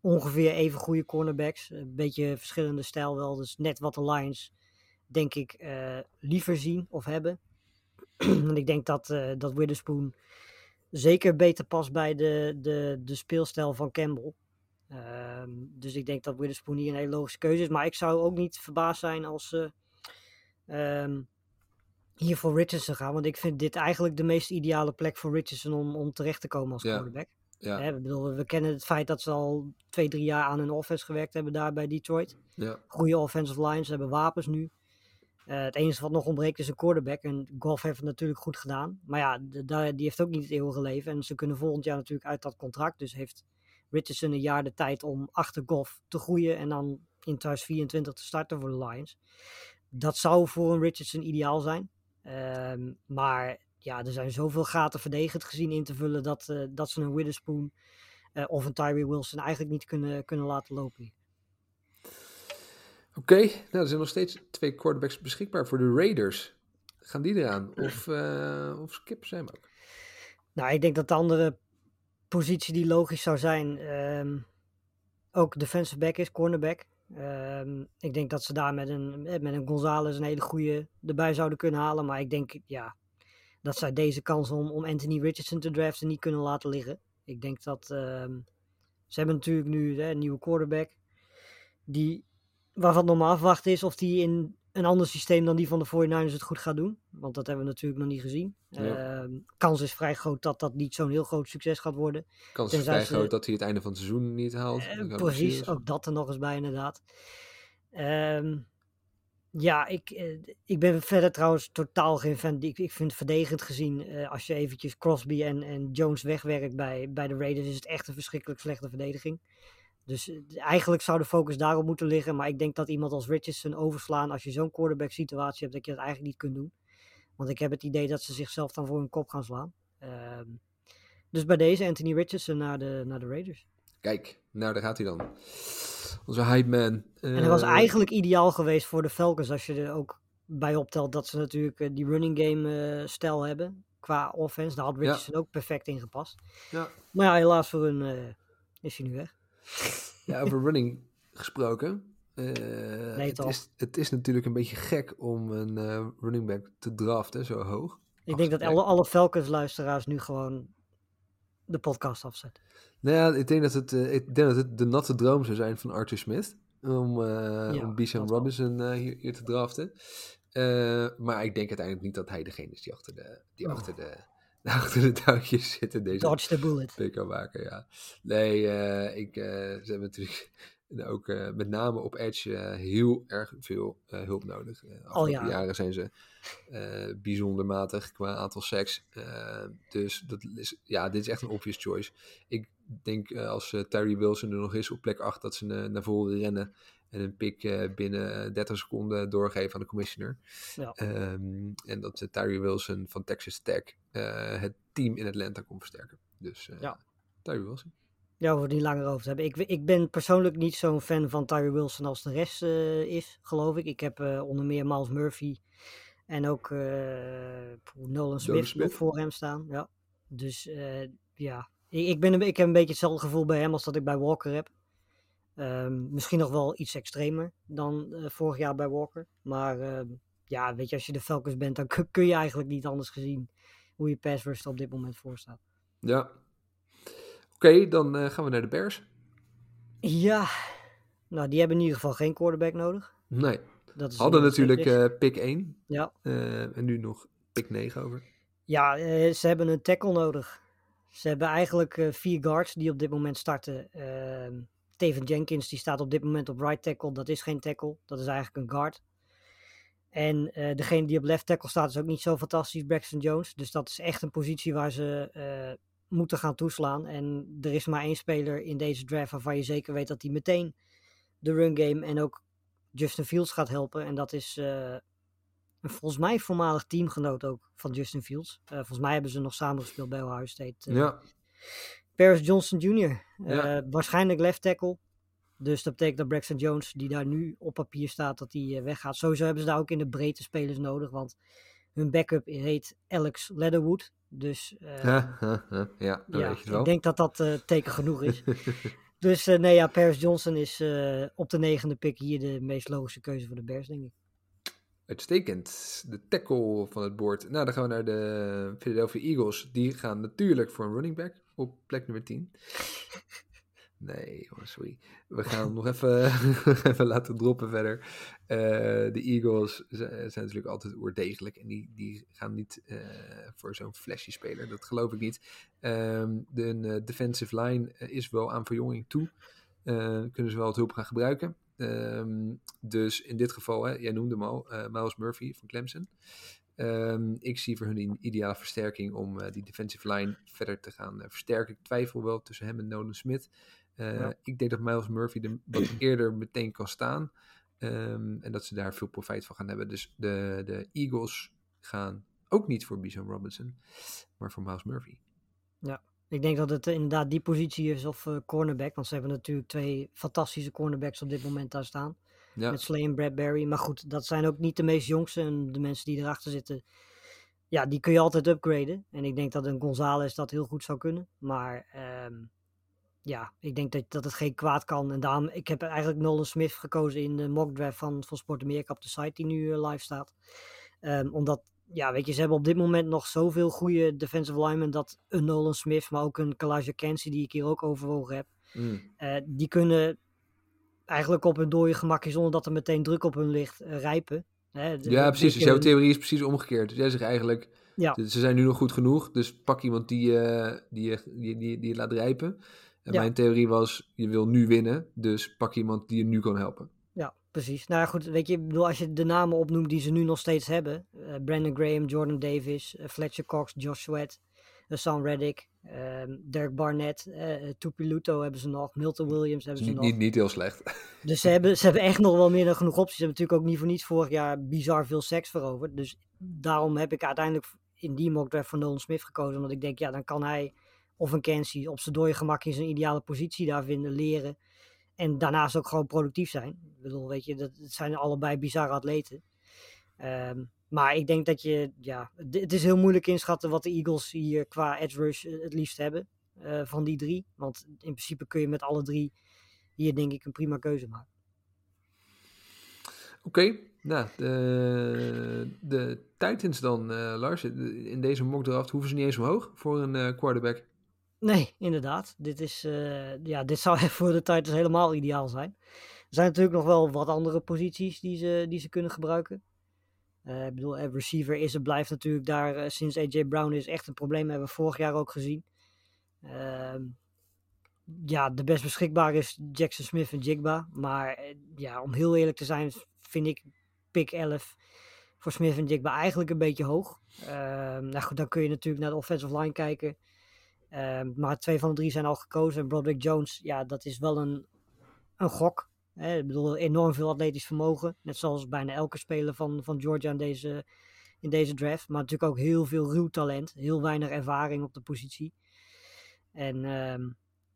Ongeveer even goede cornerbacks, een beetje verschillende stijl wel, dus net wat de Lions, denk ik, liever zien of hebben. (clears throat) en ik denk dat, eh, dat Witherspoon zeker beter past bij de, de, de speelstijl van Campbell. Ehm, dus ik denk dat Witherspoon hier een hele logische keuze is. Maar ik zou ook niet verbaasd zijn als ze ehm, hier voor Richardson gaan. Want ik vind dit eigenlijk de meest ideale plek voor Richardson om, om terecht te komen als Ja. quarterback. Ja, Hè, we, bedoel, we kennen het feit dat ze al twee, drie jaar aan hun offense gewerkt hebben daar bij Detroit. ja. Goede offensive lines, ze hebben wapens nu. Eh, het enige wat nog ontbreekt is een quarterback. En Goff heeft het natuurlijk goed gedaan. Maar ja, die heeft ook niet het eeuwige leven. En ze kunnen volgend jaar natuurlijk uit dat contract. Dus heeft Richardson een jaar de tijd om achter Goff te groeien. En dan in 2024 te starten voor de Lions. Dat zou voor een Richardson ideaal zijn. Ehm, maar ja, er zijn zoveel gaten verdedigend gezien in te vullen. Dat, eh, dat ze een Witherspoon eh, of een Tyree Wilson eigenlijk niet kunnen, kunnen laten lopen. Oké, nou, er zijn nog steeds twee quarterbacks beschikbaar voor de Raiders. Gaan die eraan? Of, eh of skippen ze ook? Nou, ik denk dat de andere positie die logisch zou zijn, ehm, ook defensive back is, cornerback. Ehm, ik denk dat ze daar met een, eh, met een Gonzalez een hele goede erbij zouden kunnen halen. Maar ik denk, ja, dat zij deze kans om, om Anthony Richardson te draften niet kunnen laten liggen. Ik denk dat, ehm, ze hebben natuurlijk nu hè, een nieuwe quarterback, die, waarvan normaal verwacht is of die in een ander systeem dan die van de 49ers het goed gaat doen. Want dat hebben we natuurlijk nog niet gezien. Ja. Ehm, kans is vrij groot dat dat niet zo'n heel groot succes gaat worden. Kans is vrij ze- groot dat hij het einde van het seizoen niet haalt. Het precies, ook dat er nog eens bij inderdaad. Ehm, ja, ik, eh, ik ben verder trouwens totaal geen fan. Ik, ik vind verdedigend gezien, eh, als je eventjes Crosby en, en Jones wegwerkt bij, bij de Raiders, is het echt een verschrikkelijk slechte verdediging. Dus eh, eigenlijk zou de focus daarop moeten liggen. Maar ik denk dat iemand als Richardson overslaan, als je zo'n quarterback situatie hebt, dat je dat eigenlijk niet kunt doen. Want ik heb het idee dat ze zichzelf dan voor hun kop gaan slaan. Ehm, dus bij deze Anthony Richardson naar de, naar de Raiders. Kijk, nou daar gaat hij dan. Onze hype man. En hij was Eh, eigenlijk ideaal geweest voor de Falcons als je er ook bij optelt dat ze natuurlijk eh, die running game eh, stijl hebben qua offense. Daar had Ja. Richardson ook perfect in gepast. Ja. Maar ja, helaas voor hun is hij nu weg. Ja, over running gesproken. Eh, het, is, het is natuurlijk een beetje gek om een eh, running back te draften zo hoog. Ik denk dat alle, alle Falcons luisteraars nu gewoon de podcast afzetten. Nou ja, ik denk dat het, eh, ik denk dat het de natte droom zou zijn van Arthur Smith. Om, Ja, om wel. Robinson hier, hier te draften. Maar ik denk uiteindelijk niet dat hij degene is die achter de, die achter de, (laughs) achter de touwtjes zit in deze Dodge the bullet. (laughs) PK maken, ja. Nee, eh, ik, eh, ze hebben natuurlijk (laughs) ook eh, met name op Edge heel erg veel hulp nodig. Uh, afgelopen jaren. jaren zijn ze bijzonder matig qua aantal seks. Dus dat is, ja, dit is echt een obvious choice. Ik denk als Terry Wilson er nog is op plek 8 dat ze naar voren rennen en een pick eh, binnen eh, 30 seconden doorgeven aan de commissioner. Ja. Ehm, en dat uh, Tyree Wilson van Texas Tech uh, het team in Atlanta kon versterken. Dus Ja. Tyree Wilson. Ja, over die langer over te hebben. Ik, ik ben persoonlijk niet zo'n fan van Tyree Wilson als de rest eh, is, geloof ik. Ik heb eh, onder meer Miles Murphy en ook eh, Nolan Smith, Smith. nog voor hem staan. Ja. Dus eh, ja, ik, ik, ben ik heb een beetje hetzelfde gevoel bij hem als dat ik bij Walker heb. Ehm, misschien nog wel iets extremer dan eh, vorig jaar bij Walker. Maar ehm, ja, weet je, als je de Falcons bent, dan kun, je eigenlijk niet anders gezien hoe je pass rush er op dit moment voor staat. Ja. Oké, okay, dan uh, gaan we naar de Bears. Ja, nou die hebben in ieder geval geen quarterback nodig. Nee. Dat is Hadden natuurlijk uh, pick 1. Ja. En nu nog pick 9 over. Ja, ze hebben een tackle nodig. Ze hebben eigenlijk vier guards die op dit moment starten. Uh, Teven Jenkins die staat op dit moment op right tackle. Dat is geen tackle, dat is eigenlijk een guard. En uh, degene die op left tackle staat is ook niet zo fantastisch, Braxton Jones. Dus dat is echt een positie waar ze uh, moeten gaan toeslaan. En er is maar één speler in deze draft waarvan je zeker weet dat hij meteen de run game en ook Justin Fields gaat helpen. En dat is uh, een volgens mij voormalig teamgenoot ook van Justin Fields. Volgens mij hebben ze nog samen gespeeld bij Ohio State. ja. Paris Johnson Jr. Ja. waarschijnlijk left tackle. Dus dat betekent dat Braxton Jones, die daar nu op papier staat, dat hij weggaat. Sowieso hebben ze daar ook in de breedte spelers nodig, want hun backup heet Alex Leatherwood. Dus uh, ja, ja, ja, ja weet je wel. ik denk dat dat uh, teken genoeg is. (laughs) dus uh, nee, ja, Paris Johnson is eh, op de negende pick hier de meest logische keuze voor de Bears, denk ik. Uitstekend. De tackle van het board. Nou, dan gaan we naar de Philadelphia Eagles. Die gaan natuurlijk voor een running back op plek nummer 10. (laughs) Nee, sorry. We gaan hem nog even, (laughs) even laten droppen verder. Uh, de Eagles zijn natuurlijk altijd oordegelijk. En die, die gaan niet uh, voor zo'n flashy speler. Dat geloof ik niet. Um, de uh, defensive line is wel aan verjonging toe. Kunnen ze wel wat hulp gaan gebruiken. Um, dus in dit geval, hè, jij noemde hem al, Miles Murphy van Clemson. Um, ik zie voor hun een ideale versterking om die defensive line verder te gaan versterken. Ik twijfel wel tussen hem en Nolan Smith. Uh, ja. Ik denk dat Miles Murphy er wat (clears throat) eerder meteen kan staan. Um, en dat ze daar veel profijt van gaan hebben. Dus de, de Eagles gaan ook niet voor Bison Robinson, maar voor Miles Murphy. Ja, ik denk dat het inderdaad die positie is of cornerback. Want ze hebben natuurlijk twee fantastische cornerbacks op dit moment daar staan. Ja. Met Slay en Bradbury. Maar goed, dat zijn ook niet de meest jongste. En de mensen die erachter zitten, ja, die kun je altijd upgraden. En ik denk dat een Gonzalez dat heel goed zou kunnen. Maar... Um, ja, ik denk dat, dat het geen kwaad kan. En daarom, ik heb eigenlijk Nolan Smith gekozen in de mock draft van, van Sport Amerika op de site die nu uh, live staat. Um, omdat, ja, weet je, ze hebben op dit moment nog zoveel goede defensive linemen dat een Nolan Smith, maar ook een Kalijah Kenzie, die ik hier ook overwogen heb, mm. uh, die kunnen eigenlijk op hun dode gemakje, zonder dat er meteen druk op hun ligt, uh, rijpen. Hè, ja, precies. Dus jouw theorie is precies omgekeerd. Dus jij zegt eigenlijk, ja. ze zijn nu nog goed genoeg, dus pak iemand die, die, die, die, die je laat rijpen. En ja. mijn theorie was, je wil nu winnen, dus pak iemand die je nu kan helpen. Ja, precies. Nou ja, goed, weet je, bedoel, als je de namen opnoemt die ze nu nog steeds hebben. Uh, Brandon Graham, Jordan Davis, uh, Fletcher Cox, Josh Sweat, Sam Reddick, um, Derek Barnett, uh, Tupiluto hebben ze nog, Milton Williams hebben ze niet, nog. Niet, niet heel slecht. (laughs) Dus ze hebben, ze hebben echt nog wel meer dan genoeg opties. Ze hebben natuurlijk ook niet voor niets vorig jaar bizar veel seks veroverd. Dus daarom heb ik uiteindelijk in die mock draft voor Nolan Smith gekozen. Omdat ik denk, ja, dan kan hij of een Kenzie op zijn dode gemak in zijn ideale positie daar vinden, leren. En daarnaast ook gewoon productief zijn. Ik bedoel, weet je, dat, het zijn allebei bizarre atleten. Um, maar ik denk dat je, ja, het is heel moeilijk inschatten wat de Eagles hier qua edge rush het liefst hebben uh, van die drie. Want in principe kun je met alle drie hier denk ik een prima keuze maken. Oké, okay, nou, de, de Titans dan, uh, Lars, in deze mock draft hoeven ze niet eens omhoog voor een uh, quarterback. Nee, inderdaad. Dit, is, uh, ja, dit zou (laughs) voor de Titans helemaal ideaal zijn. Er zijn natuurlijk nog wel wat andere posities die ze, die ze kunnen gebruiken. Eh, ik bedoel, eh, receiver is en blijft natuurlijk daar eh, sinds AJ Brown is echt een probleem. Hebben we vorig jaar ook gezien. Ehm, ja, de best beschikbaar is Jackson Smith en Jigba. Maar ja, om heel eerlijk te zijn, vind ik pick 11 voor Smith en Jigba eigenlijk een beetje hoog. Ehm, nou goed, dan kun je natuurlijk naar de offensive line kijken. Ehm, maar twee van de drie zijn al gekozen. En Broderick Jones, ja, dat is wel een, een gok. Hè? Ik bedoel, enorm veel atletisch vermogen. Net zoals bijna elke speler van, van Georgia in deze, in deze draft. Maar natuurlijk ook heel veel ruw talent. Heel weinig ervaring op de positie. En ehm,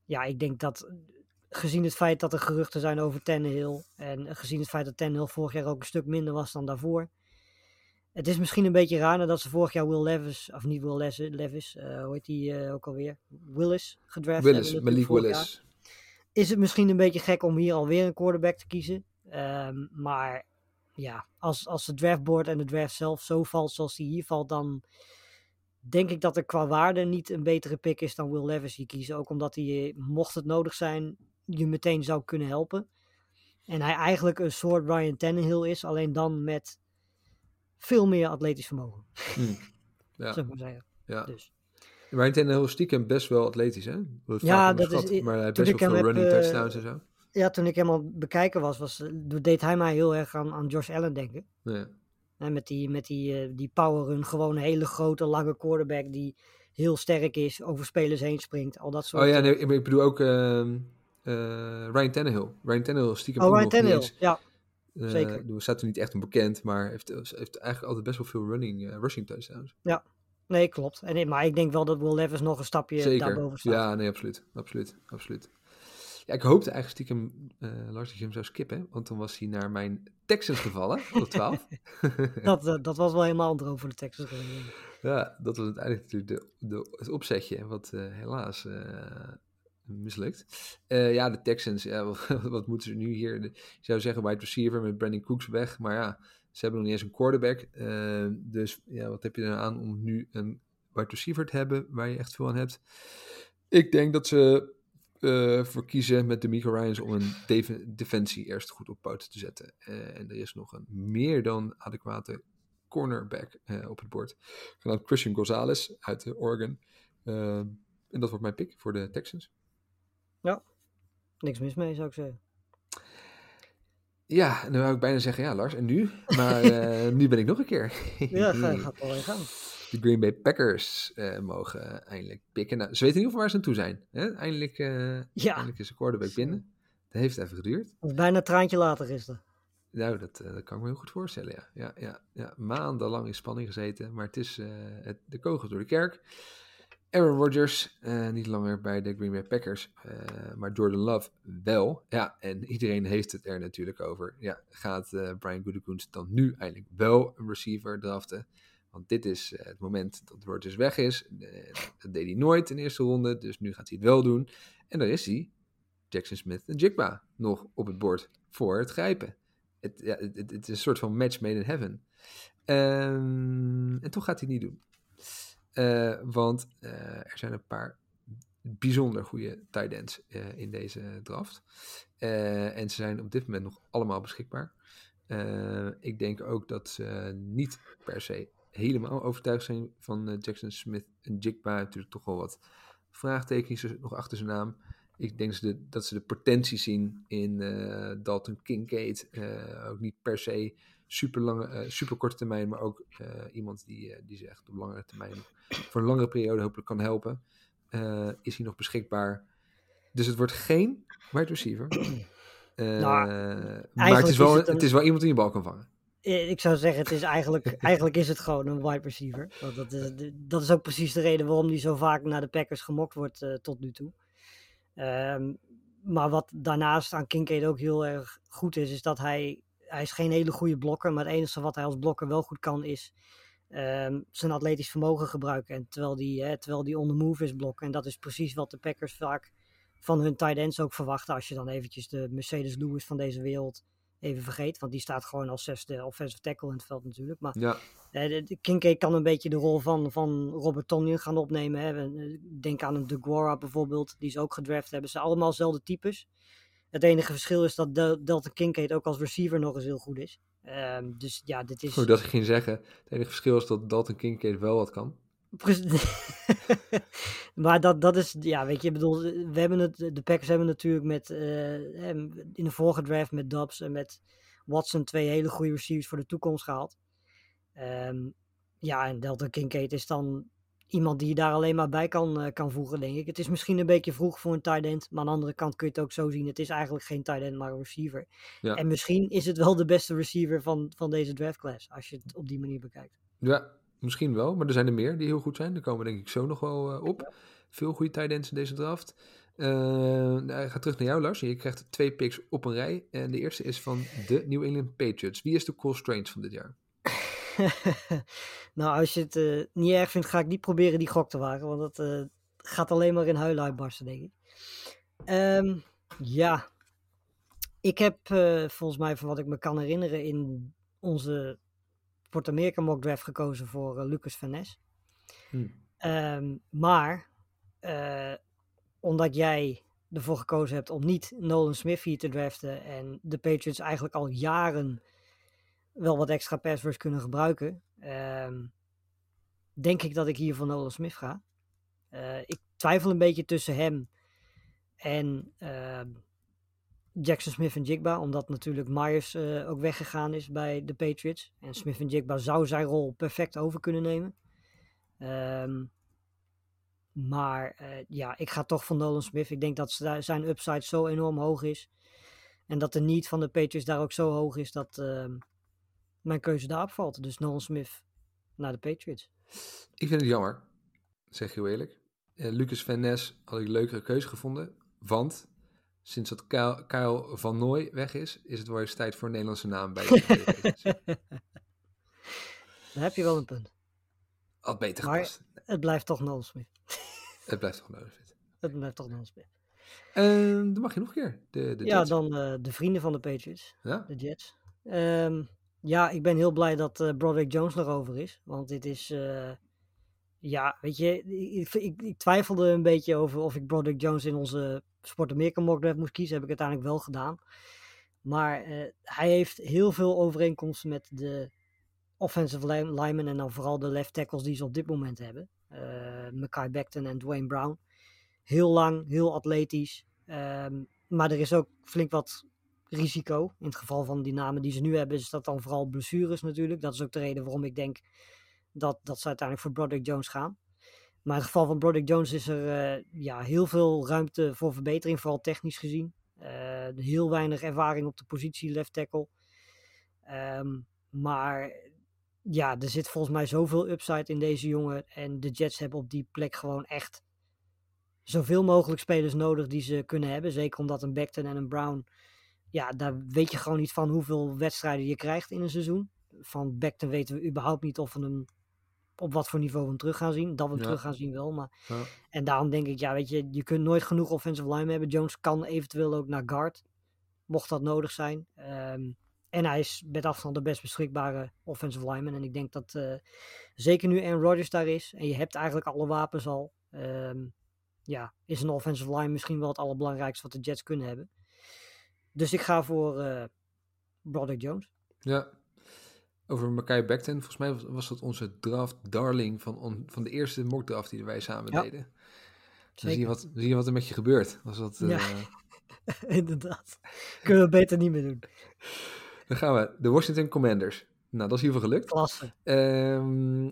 ja, ik denk dat gezien het feit dat er geruchten zijn over Tannehill. En gezien het feit dat Tannehill vorig jaar ook een stuk minder was dan daarvoor. Het is misschien een beetje raar nadat ze vorig jaar Will Levis, of niet Will Levis, Levis eh, hoe heet die eh, ook alweer? Willis gedraft Willis, Malik Willis. Is het misschien een beetje gek om hier alweer een quarterback te kiezen. Ehm, maar ja, als, als de draftboard en de draft zelf zo valt zoals die hier valt, dan denk ik dat er qua waarde niet een betere pick is dan Will Levis hier kiezen. Ook omdat hij, eh, mocht het nodig zijn, je meteen zou kunnen helpen. En hij eigenlijk een soort Ryan Tannehill is, alleen dan met veel meer atletisch vermogen, Hm. (laughs) Ja, ik maar zeggen. ja. Dus. Ryan Tannehill stiekem best wel atletisch, hè? Wordt Ja, dat is- Maar hij heeft best wel veel heb, running eh, touchdowns en zo. Ja, toen ik hem al bekijken was, was eh, deed hij mij heel erg aan, aan Josh Allen denken. Ja. Hè, met die, met die, eh, die power run, gewoon een hele grote, lange quarterback die heel sterk is, over spelers heen springt. Al dat soort Oh ja, nee, ik bedoel ook ehm, eh, Ryan Tannehill. Ryan Tannehill stiekem Oh, Ryan Tannehill, ja. zeker. bedoel, staat er niet echt onbekend, maar heeft, heeft eigenlijk altijd best wel veel running, rushing touchdowns. Nee, klopt. En, maar ik denk wel dat Will Levis nog een stapje Zeker. daarboven staat. Ja, nee, absoluut. Absoluut. Absoluut. Ja, ik hoopte eigenlijk stiekem, eh, Lars, dat je hem zou skippen, want dan was hij naar mijn Texans gevallen, (laughs) op 12. (laughs) Dat, eh, dat was wel helemaal droom voor de Texans. Ja, dat was uiteindelijk natuurlijk de, de, het opzetje, wat eh, helaas mislukt. Ja, de Texans, ja, (laughs) wat, wat moeten ze nu hier? De, je zou zeggen wide receiver met Brandon Cooks weg, maar ja, ze hebben nog niet eens een quarterback. Eh, dus ja, wat heb je er aan om nu een wide receiver te hebben waar je echt veel aan hebt? Ik denk dat ze eh voor kiezen met Demico Ryans om een def- defensie eerst goed op poten te zetten. Eh, en er is nog een meer dan adequate cornerback op het bord. Genaamd Christian Gonzalez uit Oregon. En dat wordt mijn pick voor de Texans. Niks mis mee, zou ik zeggen. Ja, nu wou ik bijna zeggen, ja Lars, en nu? (laughs) Maar eh, nu ben ik nog een keer. (laughs) Ja, ga, gaat wel weer gaan. De Green Bay Packers eh, mogen eindelijk pikken. Nou, ze weten in ieder geval waar ze aan toe zijn. Hè? Eindelijk, eh, Ja, eindelijk is de quarterback binnen. Dat heeft even geduurd. dat bijna een traantje later gisteren. Nou, dat, dat kan ik me heel goed voorstellen, ja. ja, ja, ja. Maandenlang in spanning gezeten, maar het is het, de kogel door de kerk. Aaron Rodgers, eh, niet langer bij de Green Bay Packers, eh, maar Jordan Love wel. Ja, en iedereen heeft het er natuurlijk over. Ja, gaat eh, Brian Gutekunst dan nu eindelijk wel een receiver draften? Want dit is het moment dat Rodgers weg is. Dat deed hij nooit in de eerste ronde, dus nu gaat hij het wel doen. En daar is hij, Jackson Smith en Jigba, nog op het bord voor het grijpen. Het, ja, het is een soort van match made in heaven. Ehm, en toch gaat hij het niet doen. Eh, want eh, er zijn een paar bijzonder goede tight ends eh, in deze draft. En ze zijn op dit moment nog allemaal beschikbaar. Ik denk ook dat ze niet per se helemaal overtuigd zijn van Jackson Smith en Jigba. Natuurlijk toch wel wat vraagtekens nog achter zijn naam. Ik denk dat ze de, potentie zien in Dalton Kincaid. Ook niet per se super, lange, eh, super korte termijn, maar ook eh, iemand die, eh, die ze echt op langere termijn voor een langere periode hopelijk kan helpen. Eh, is hij nog beschikbaar? Dus het wordt geen wide receiver. (clears throat) Eh, maar het is, wel, is het, is wel iemand die een bal kan vangen. Eh, Ik zou zeggen, het is eigenlijk, (laughs) eigenlijk is het gewoon een wide receiver. Want dat, is, dat is ook precies de reden waarom hij zo vaak naar de Packers gemokt wordt eh, tot nu toe. Ehm, maar wat daarnaast aan Kincaid ook heel erg goed is, is dat hij, hij is geen hele goede blokker. Maar het enige wat hij als blokker wel goed kan, is ehm, zijn atletisch vermogen gebruiken. En terwijl die, hè, terwijl die on the move is blokken. En dat is precies wat de Packers vaak van hun tight ends ook verwachten. Als je dan eventjes de Mercedes Lewis van deze wereld even vergeet. Want die staat gewoon als zesde offensive tackle in het veld natuurlijk. Maar Ja, eh, Kincaid kan een beetje de rol van, van Robert Tonyan gaan opnemen. Hè. Eh, Denk aan een DeGuara bijvoorbeeld, die ze ook gedraft hebben. Ze zijn allemaal dezelfde types. Het enige verschil is dat Del- Delta Kincaid ook als receiver nog eens heel goed is. Ehm, dus ja, dit is... Goed, dat ik ging zeggen. Het enige verschil is dat Dalton Kincaid wel wat kan. (laughs) Maar dat, dat is, ja, weet je, bedoel, we hebben het, de Packers hebben natuurlijk met, eh, in de vorige draft met Dobbs en met Watson twee hele goede receivers voor de toekomst gehaald. Ehm, ja, en Delta Kincaid is dan iemand die je daar alleen maar bij kan, eh, kan voegen, denk ik. Het is misschien een beetje vroeg voor een tight end, maar aan de andere kant kun je het ook zo zien. Het is eigenlijk geen tight end, maar een receiver. Ja. En misschien is het wel de beste receiver van, van deze draft class, als je het op die manier bekijkt. Ja, misschien wel. Maar er zijn er meer die heel goed zijn. Daar komen we denk ik zo nog wel eh, op. Veel goede tight ends in deze draft. Ik ga terug naar jou, Lars. Je krijgt twee picks op een rij. En de eerste is van de New England Patriots. Wie is de Cole Strange van dit jaar? (laughs) nou, als je het eh, niet erg vindt, ga ik niet proberen die gok te wagen. Want dat eh, gaat alleen maar in huilen uitbarsten, denk ik. Ehm, ja, ik heb eh, volgens mij, van wat ik me kan herinneren, in onze Port America mock draft gekozen voor Lucas Van Ness. Hmm. Ehm, maar, omdat jij ervoor gekozen hebt om niet Nolan Smith hier te draften en de Patriots eigenlijk al jaren wel wat extra pass rush kunnen gebruiken, ehm, denk ik dat ik hier voor Nolan Smith ga. Eh, ik twijfel een beetje tussen hem en ehm, Jackson Smith en Jigba, omdat natuurlijk Myers eh, ook weggegaan is bij de Patriots. En Smith en Jigba zou zijn rol perfect over kunnen nemen. Ehm, maar eh, ja, ik ga toch voor Nolan Smith. Ik denk dat zi- zijn upside zo enorm hoog is. En dat de need van de Patriots daar ook zo hoog is dat mijn keuze daarop valt. Dus Nolan Smith naar de Patriots. Ik vind het jammer, zeg heel eerlijk. Eh, Lucas Van Ness had ik een leukere keuze gevonden. Want sinds dat Kyle, Kyle van Nooy weg is, is het wel eens tijd voor een Nederlandse naam bij de Patriots. (laughs) Daar heb je wel een punt. Had beter Maar- gepast. Het blijft toch Nolan Smith. Het blijft toch nodig. Fit. Het blijft toch Nolan Smith. En dan mag je nog een keer. De, de Ja, Jets. dan eh, de vrienden van de Patriots. Ja? de Jets. Ehm, ja, ik ben heel blij dat eh Broderick Jones nog over is. Want dit is, eh, ja, weet je, ik, ik, twijfelde een beetje over of ik Broderick Jones in onze Sport America mock moest kiezen. Heb ik uiteindelijk wel gedaan. Maar eh, hij heeft heel veel overeenkomsten met de offensive line- linemen en dan vooral de left tackles die ze op dit moment hebben. Eh Mackay Becton en Dwayne Brown. Heel lang, heel atletisch. Ehm, maar er is ook flink wat risico. In het geval van die namen die ze nu hebben, is dat dan vooral blessures natuurlijk. Dat is ook de reden waarom ik denk dat, dat ze uiteindelijk voor Broderick Jones gaan. Maar in het geval van Broderick Jones is er eh, ja, heel veel ruimte voor verbetering, vooral technisch gezien. Eh, heel weinig ervaring op de positie left tackle. Ehm, maar ja, er zit volgens mij zoveel upside in deze jongen. En de Jets hebben op die plek gewoon echt zoveel mogelijk spelers nodig die ze kunnen hebben. Zeker omdat een Becton en een Brown ja, daar weet je gewoon niet van hoeveel wedstrijden je krijgt in een seizoen. Van Beckton weten we überhaupt niet of we hem op wat voor niveau we hem terug gaan zien. Dat we hem Ja. terug gaan zien wel. Maar... Ja. En daarom denk ik, ja, weet je, je kunt nooit genoeg offensive line hebben. Jones kan eventueel ook naar guard, mocht dat nodig zijn. Ehm, en hij is met afstand de best beschikbare offensive lineman. En ik denk dat eh, zeker nu Aaron Rodgers daar is en je hebt eigenlijk alle wapens al. ehm, ja, is een offensive line misschien wel het allerbelangrijkste wat de Jets kunnen hebben. Dus ik ga voor eh Broderick Jones. Ja. Over Mackay Becton. Volgens mij was, was dat onze draft darling van, on- van de eerste mock draft die wij samen Ja. deden. Dan zie Zeker. je, wat, zie je wat er met je gebeurt. Was dat, Ja. eh, (laughs) Inderdaad. Kunnen we beter niet meer doen. Dan gaan we. De Washington Commanders. Nou, dat is geval gelukt. Klasse. Ehm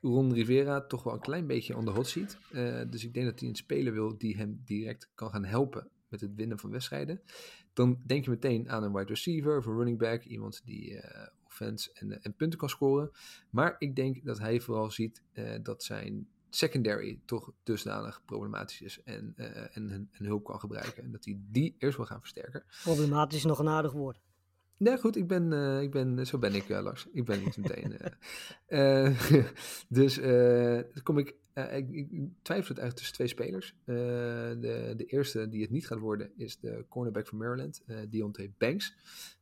Ron Rivera toch wel een klein beetje on the hot seat. Eh, dus ik denk dat hij een speler wil die hem direct kan gaan helpen met het winnen van wedstrijden. Dan denk je meteen aan een wide receiver of een running back. Iemand die eh offense en, eh, en punten kan scoren. Maar ik denk dat hij vooral ziet eh, dat zijn secondary toch dusdanig problematisch is. En, en een, een hulp kan gebruiken. En dat hij die eerst wil gaan versterken. Problematisch is nog een aardig woord. Nee, goed, ik ben, ik ben, zo ben ik, eh, Lars. Ik ben niet meteen. eh, (laughs) (laughs) dus dan kom ik, eh, ik, ik twijfel het eigenlijk tussen twee spelers. Eh, de, de eerste die het niet gaat worden is de cornerback van Maryland, eh Deontay Banks.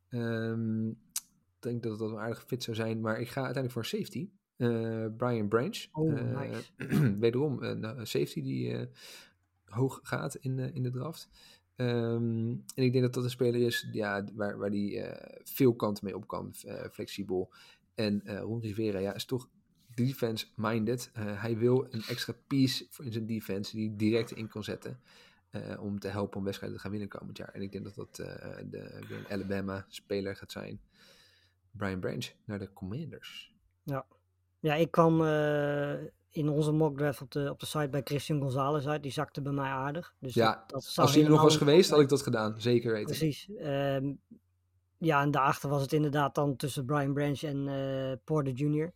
Ehm, ik denk dat dat een aardige fit zou zijn, maar ik ga uiteindelijk voor een safety. Brian Branch. Oh, nice. (clears throat) wederom een, een safety die hoog gaat in, in de draft. Ehm, en ik denk dat dat een speler is ja, waar, waar die veel kanten mee op kan, flexibel. En Ron Rivera ja, is toch defense-minded. Eh, hij wil een extra piece in zijn defense die hij direct in kan zetten. eh, om te helpen om wedstrijden te gaan winnen komend jaar. En ik denk dat dat eh, de, weer een Alabama-speler gaat zijn. Brian Branch naar de Commanders. Ja, ik kwam in onze mock draft op de, op de site bij Christian Gonzalez uit. Die zakte bij mij aardig. Dus Ja, dat, dat zag Als hij er nog was geweest, had ik dat gedaan. Zeker weten. Precies. Ehm, ja, en daarachter was het inderdaad dan tussen Brian Branch en Porter Jr.,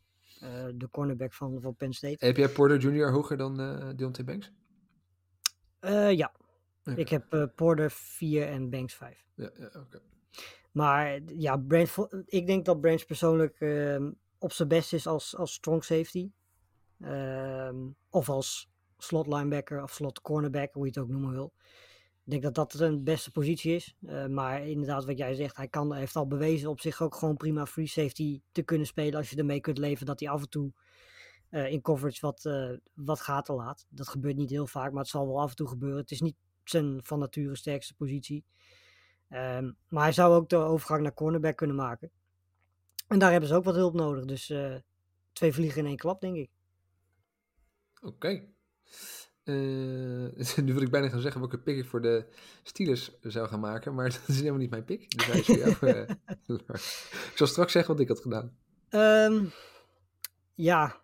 de cornerback van, van Penn State. Heb jij Porter Jr. hoger dan eh Deontay Banks? Eh, ja, ik heb eh, Porter 4 en Banks 5. Ja, ja, oké. Maar ja, Branch, ik denk dat Branch persoonlijk ehm, op zijn best is als, als strong safety. Ehm, of als slot linebacker of slot cornerback, hoe je het ook noemen wil. Ik denk dat dat een beste positie is. Eh, maar inderdaad, wat jij zegt, hij kan, heeft al bewezen op zich ook gewoon prima free safety te kunnen spelen. Als je ermee kunt leven dat hij af en toe eh, in coverage wat, eh, wat gaten laat. Dat gebeurt niet heel vaak, maar het zal wel af en toe gebeuren. Het is niet zijn van nature sterkste positie. Ehm, maar hij zou ook de overgang naar cornerback kunnen maken. En daar hebben ze ook wat hulp nodig. Dus twee vliegen in één klap, denk ik. Oké. Eh, (laughs) nu wil ik bijna gaan zeggen welke pick ik voor de Steelers zou gaan maken, maar (laughs) dat is helemaal niet mijn pick. Dus hij is voor jou. eh, (laughs) ik zal straks zeggen wat ik had gedaan. Ehm, ja,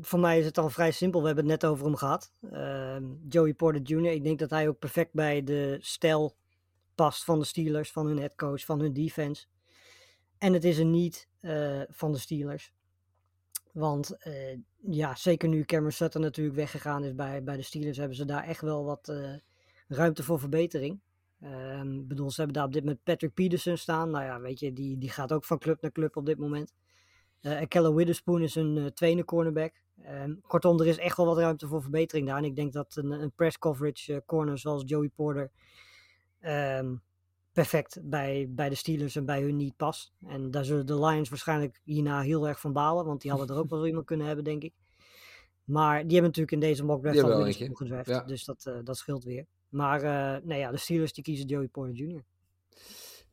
voor mij is het al vrij simpel. We hebben het net over hem gehad. Ehm, Joey Porter Jr. Ik denk dat hij ook perfect bij de stijl past van de Steelers, van hun headcoach, van hun defense. En het is een niet eh, van de Steelers. Want eh, ja, zeker nu Cameron Sutton natuurlijk weggegaan is bij, bij de Steelers, hebben ze daar echt wel wat eh, ruimte voor verbetering. Ik bedoel, ze hebben daar op dit moment Patrick Peterson staan. Nou ja, weet je, die, die gaat ook van club naar club op dit moment. En Keller Witherspoon is een tweede cornerback. Ehm, kortom, er is echt wel wat ruimte voor verbetering daar. En ik denk dat een, een press coverage corner zoals Joey Porter ehm, perfect bij, bij de Steelers en bij hun niet past. En daar zullen de Lions waarschijnlijk hierna heel erg van balen. Want die hadden er ook wel iemand kunnen hebben, denk ik. Maar die hebben natuurlijk in deze mock draft al wel Witherspoon gedraft. Ja. Dus dat, eh, dat scheelt weer. Maar eh, nee, ja, de Steelers die kiezen Joey Porter Jr.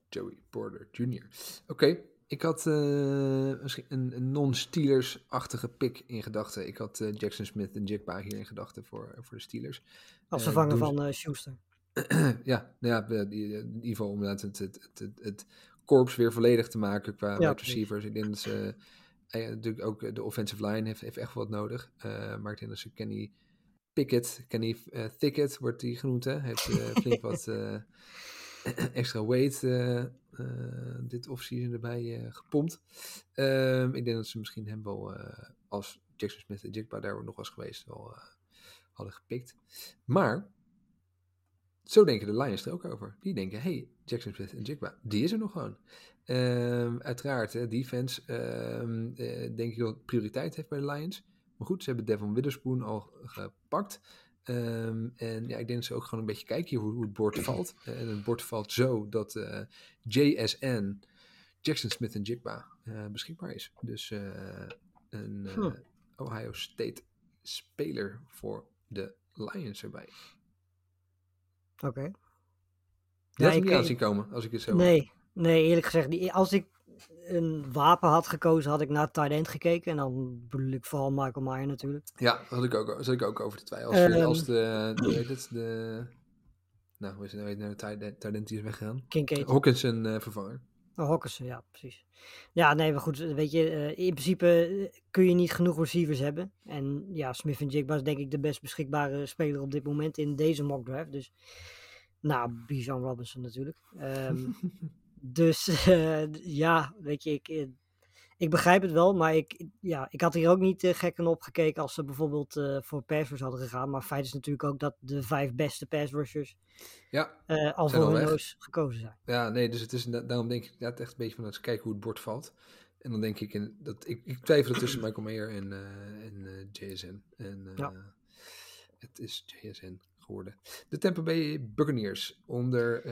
Joey Porter Jr. Oké, ik had eh, misschien een, een non-Steelers-achtige pick in gedachten. Ik had Jackson Smith en Jigba hier in gedachten voor, voor de Steelers. Als vervanger van Schuster. (clears throat) ja, ja, die- in ieder om het, het, het, het, het korps weer volledig te maken qua precies. receivers. Ik denk dat ze eh, natuurlijk ook de offensive line heeft, heeft echt wat nodig. Eh, maar ik denk dat ze Kenny Pickett, Kenny eh, Thicket wordt die genoemd, hè? heeft eh, flink wat (laughs) eh, (clears throat) extra weight eh, eh, dit offseason erbij eh, gepompt. Ehm, ik denk dat ze misschien hem wel eh, als Jackson Smith en Jigba daar nog was geweest wel eh, hadden gepikt. Maar zo denken de Lions er ook over. Die denken, hey, Jackson Smith en Jigba, die is er nog gewoon. Ehm, uiteraard, hè, defense eh, denk ik dat prioriteit heeft bij de Lions. Maar goed, ze hebben Devon Witherspoon al gepakt. Ehm, en ja, ik denk dat ze ook gewoon een beetje kijken hoe, hoe het bord valt. Eh, en het bord valt zo dat eh, JSN, Jackson Smith en Jigba, beschikbaar is. Dus een. Ohio State speler voor de Lions erbij. Oké. Die Ja, had ik niet aan zien komen, als ik het zo... Nee, nee, eerlijk gezegd, als ik een wapen had gekozen, had ik naar tight end gekeken. En dan bedoel ik vooral Michael Meyer natuurlijk. Ja, had ik ook, zat ik ook over te twijfelen. Als, de- Ehm. als de, de, de... Nou, hoe is het nou, nou, de tight end die is weggegaan? Kincaid. Hawkinson eh vervanger. Hawkinson, ja, precies. Ja, nee, maar goed, weet je, eh, in principe eh, kun je niet genoeg receivers hebben. En ja, Smith en Jigba is denk ik de best beschikbare speler op dit moment in deze mock draft. Dus, nou, Bijan Robinson natuurlijk. Ehm, (laughs) dus eh, ja, weet je, ik, eh, ik begrijp het wel, maar ik, ja, ik had hier ook niet uh, gek op gekeken als ze bijvoorbeeld eh, voor pass rush hadden gegaan. Maar feit is natuurlijk ook dat de vijf beste pass rushers Ja, eh, al voor hun neus gekozen zijn. ja, nee, dus het is, daarom denk ik inderdaad echt een beetje van, dat ze kijken hoe het bord valt. En dan denk ik, in, dat, ik, ik twijfel tussen Michael Mayer en, en JSN. En Ja. het is JSN geworden. De Tampa Bay Buccaneers onder,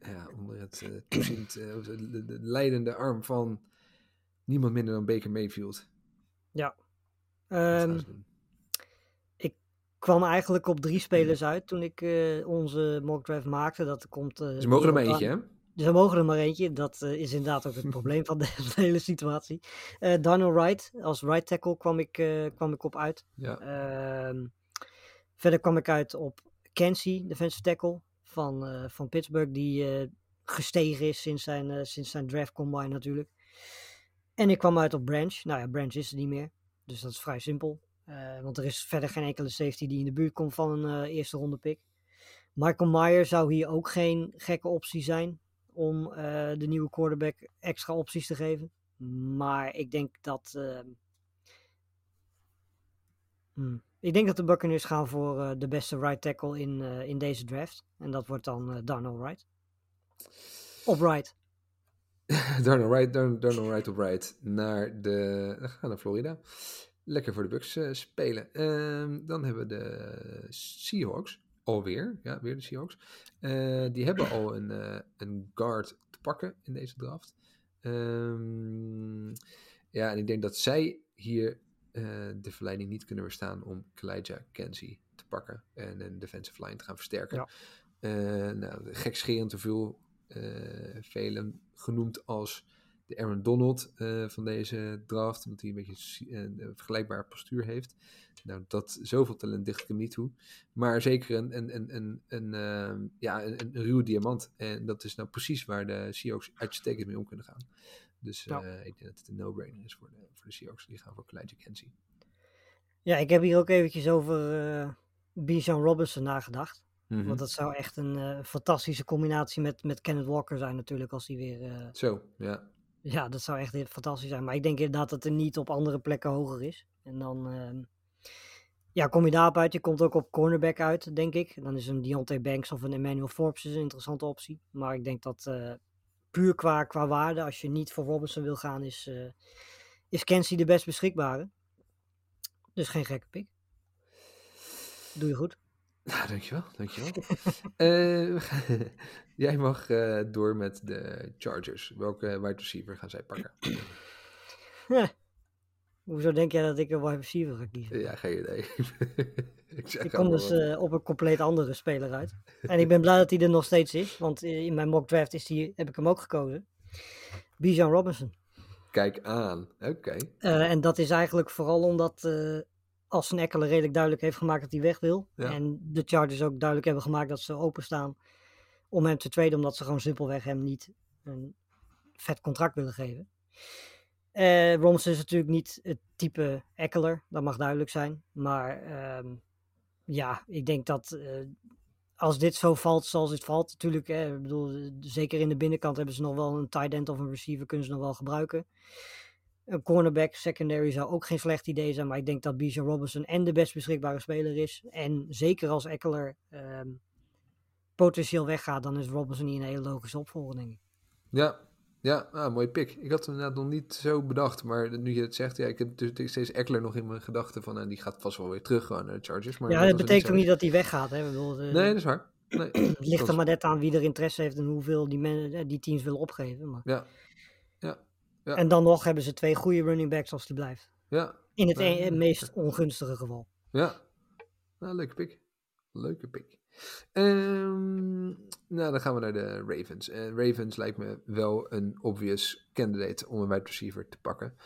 ja, onder het toeziend, de, de- de leidende arm van niemand minder dan Baker Mayfield. Ze doen? kwam eigenlijk op drie spelers uit toen ik eh, onze mock draft maakte. Dat komt. eh, Ze mogen er maar eentje, hè? Dus mogen er maar eentje. Dat eh, is inderdaad ook het (laughs) probleem van de, de hele situatie. Darnell Wright, als right tackle kwam ik, kwam ik op uit. Ja. Ehm, verder kwam ik uit op Kenzie, defensive tackle van, van Pittsburgh, die gestegen is sinds zijn, sinds zijn draft combine natuurlijk. En ik kwam uit op Branch. Nou ja, Branch is er niet meer, dus dat is vrij simpel. Eh, want er is verder geen enkele safety die in de buurt komt van een eh, eerste ronde pick. Michael Meyer zou hier ook geen gekke optie zijn om eh, de nieuwe quarterback extra opties te geven. Maar ik denk dat. ehm, hmm, Ik denk dat de Buccaneers gaan voor de beste right tackle in, in deze draft. En dat wordt dan Darnell Wright. Op right. Darnell Wright, Darn- Darnell Wright op right naar de... We gaan naar Florida. Lekker voor de Bucks eh, spelen. Ehm, dan hebben we de Seahawks. Alweer, ja, weer de Seahawks. Eh, die hebben al een, eh, een guard te pakken in deze draft. Ehm, ja, en ik denk dat zij hier de verleiding niet kunnen weerstaan om Kalijah Kenzie te pakken en een defensive line te gaan versterken. Ja. Nou, gekscherend te veel, velen genoemd als de Aaron Donald eh, van deze draft, omdat hij een beetje een, een vergelijkbaar postuur heeft. Nou, dat zoveel talent dicht ik hem niet toe. Maar zeker een, een, een, een, een, ehm, ja, een, een ruwe diamant. En dat is nou precies waar de Seahawks uitstekend mee om kunnen gaan. Dus Ja. eh, ik denk dat het een no-brainer is voor de, voor de Seahawks. Die gaan voor Kalijah Kenzie. Ja, ik heb hier ook eventjes over eh Bijan Robinson nagedacht. Mhm. Want dat zou echt een eh, fantastische combinatie met, met Kenneth Walker zijn natuurlijk. Als hij weer... eh, Zo, ja. Ja, dat zou echt fantastisch zijn. Maar ik denk inderdaad dat het niet op andere plekken hoger is. En dan ehm, ja, kom je daarop uit. Je komt ook op cornerback uit, denk ik. Dan is een Deontay Banks of een Emmanuel Forbes is een interessante optie. Maar ik denk dat eh, puur qua, qua waarde, als je niet voor Robinson wil gaan, is, is Kenzie de best beschikbare. Dus geen gekke pick. Doe je goed. (laughs) Nou, dankjewel, dankjewel. We gaan- (laughs) jij mag eh, door met de Chargers. Welke wide receiver gaan zij pakken? (laughs) Hoezo denk jij dat ik een wide receiver ga kiezen? ja, geen idee. ik Ik kom dus eh, op een compleet andere speler uit. En ik ben blij dat hij er nog steeds is. Want in mijn mock draft is die, heb ik hem ook gekozen. Bijan Robinson. Kijk aan, oké. En dat is eigenlijk vooral omdat uh, Alston Eckler redelijk duidelijk heeft gemaakt dat hij weg wil. Ja. En de Chargers ook duidelijk hebben gemaakt dat ze openstaan om hem te traden. Omdat ze gewoon simpelweg hem niet een vet contract willen geven. Uh, Robinson is natuurlijk niet het type Eckler, dat mag duidelijk zijn. Maar um, ja, ik denk dat uh, als dit zo valt zoals dit valt, natuurlijk, hè, ik bedoel, zeker in de binnenkant hebben ze nog wel een tight end of een receiver, kunnen ze nog wel gebruiken. Een cornerback secondary zou ook geen slecht idee zijn, maar ik denk dat Bijan Robinson en de best beschikbare speler is. En zeker als Eckler um, potentieel weggaat, dan is Robinson niet een hele logische opvolger, denk ik. Ja, ja, ah, mooi pick. Ik had hem inderdaad nog niet zo bedacht, maar nu je het zegt, ja, ik heb dus steeds Eckler nog in mijn gedachten van, en die gaat vast wel weer terug gewoon naar de Chargers. Maar ja, dat betekent ook niet dat hij weggaat, hè. Bedoel, nee, dat is waar. Nee, (clears throat) het ligt er maar net aan wie er interesse heeft en hoeveel die, men, die teams willen opgeven. Maar... Ja. Ja. Ja. En dan nog hebben ze twee goede running backs als die blijft. Ja. In het meest ongunstige geval. Ja. Nou, leuke pick. Leuke pick. Um, nou, dan gaan we naar de Ravens. Uh, Ravens lijkt me wel een obvious candidate om een wide receiver te pakken.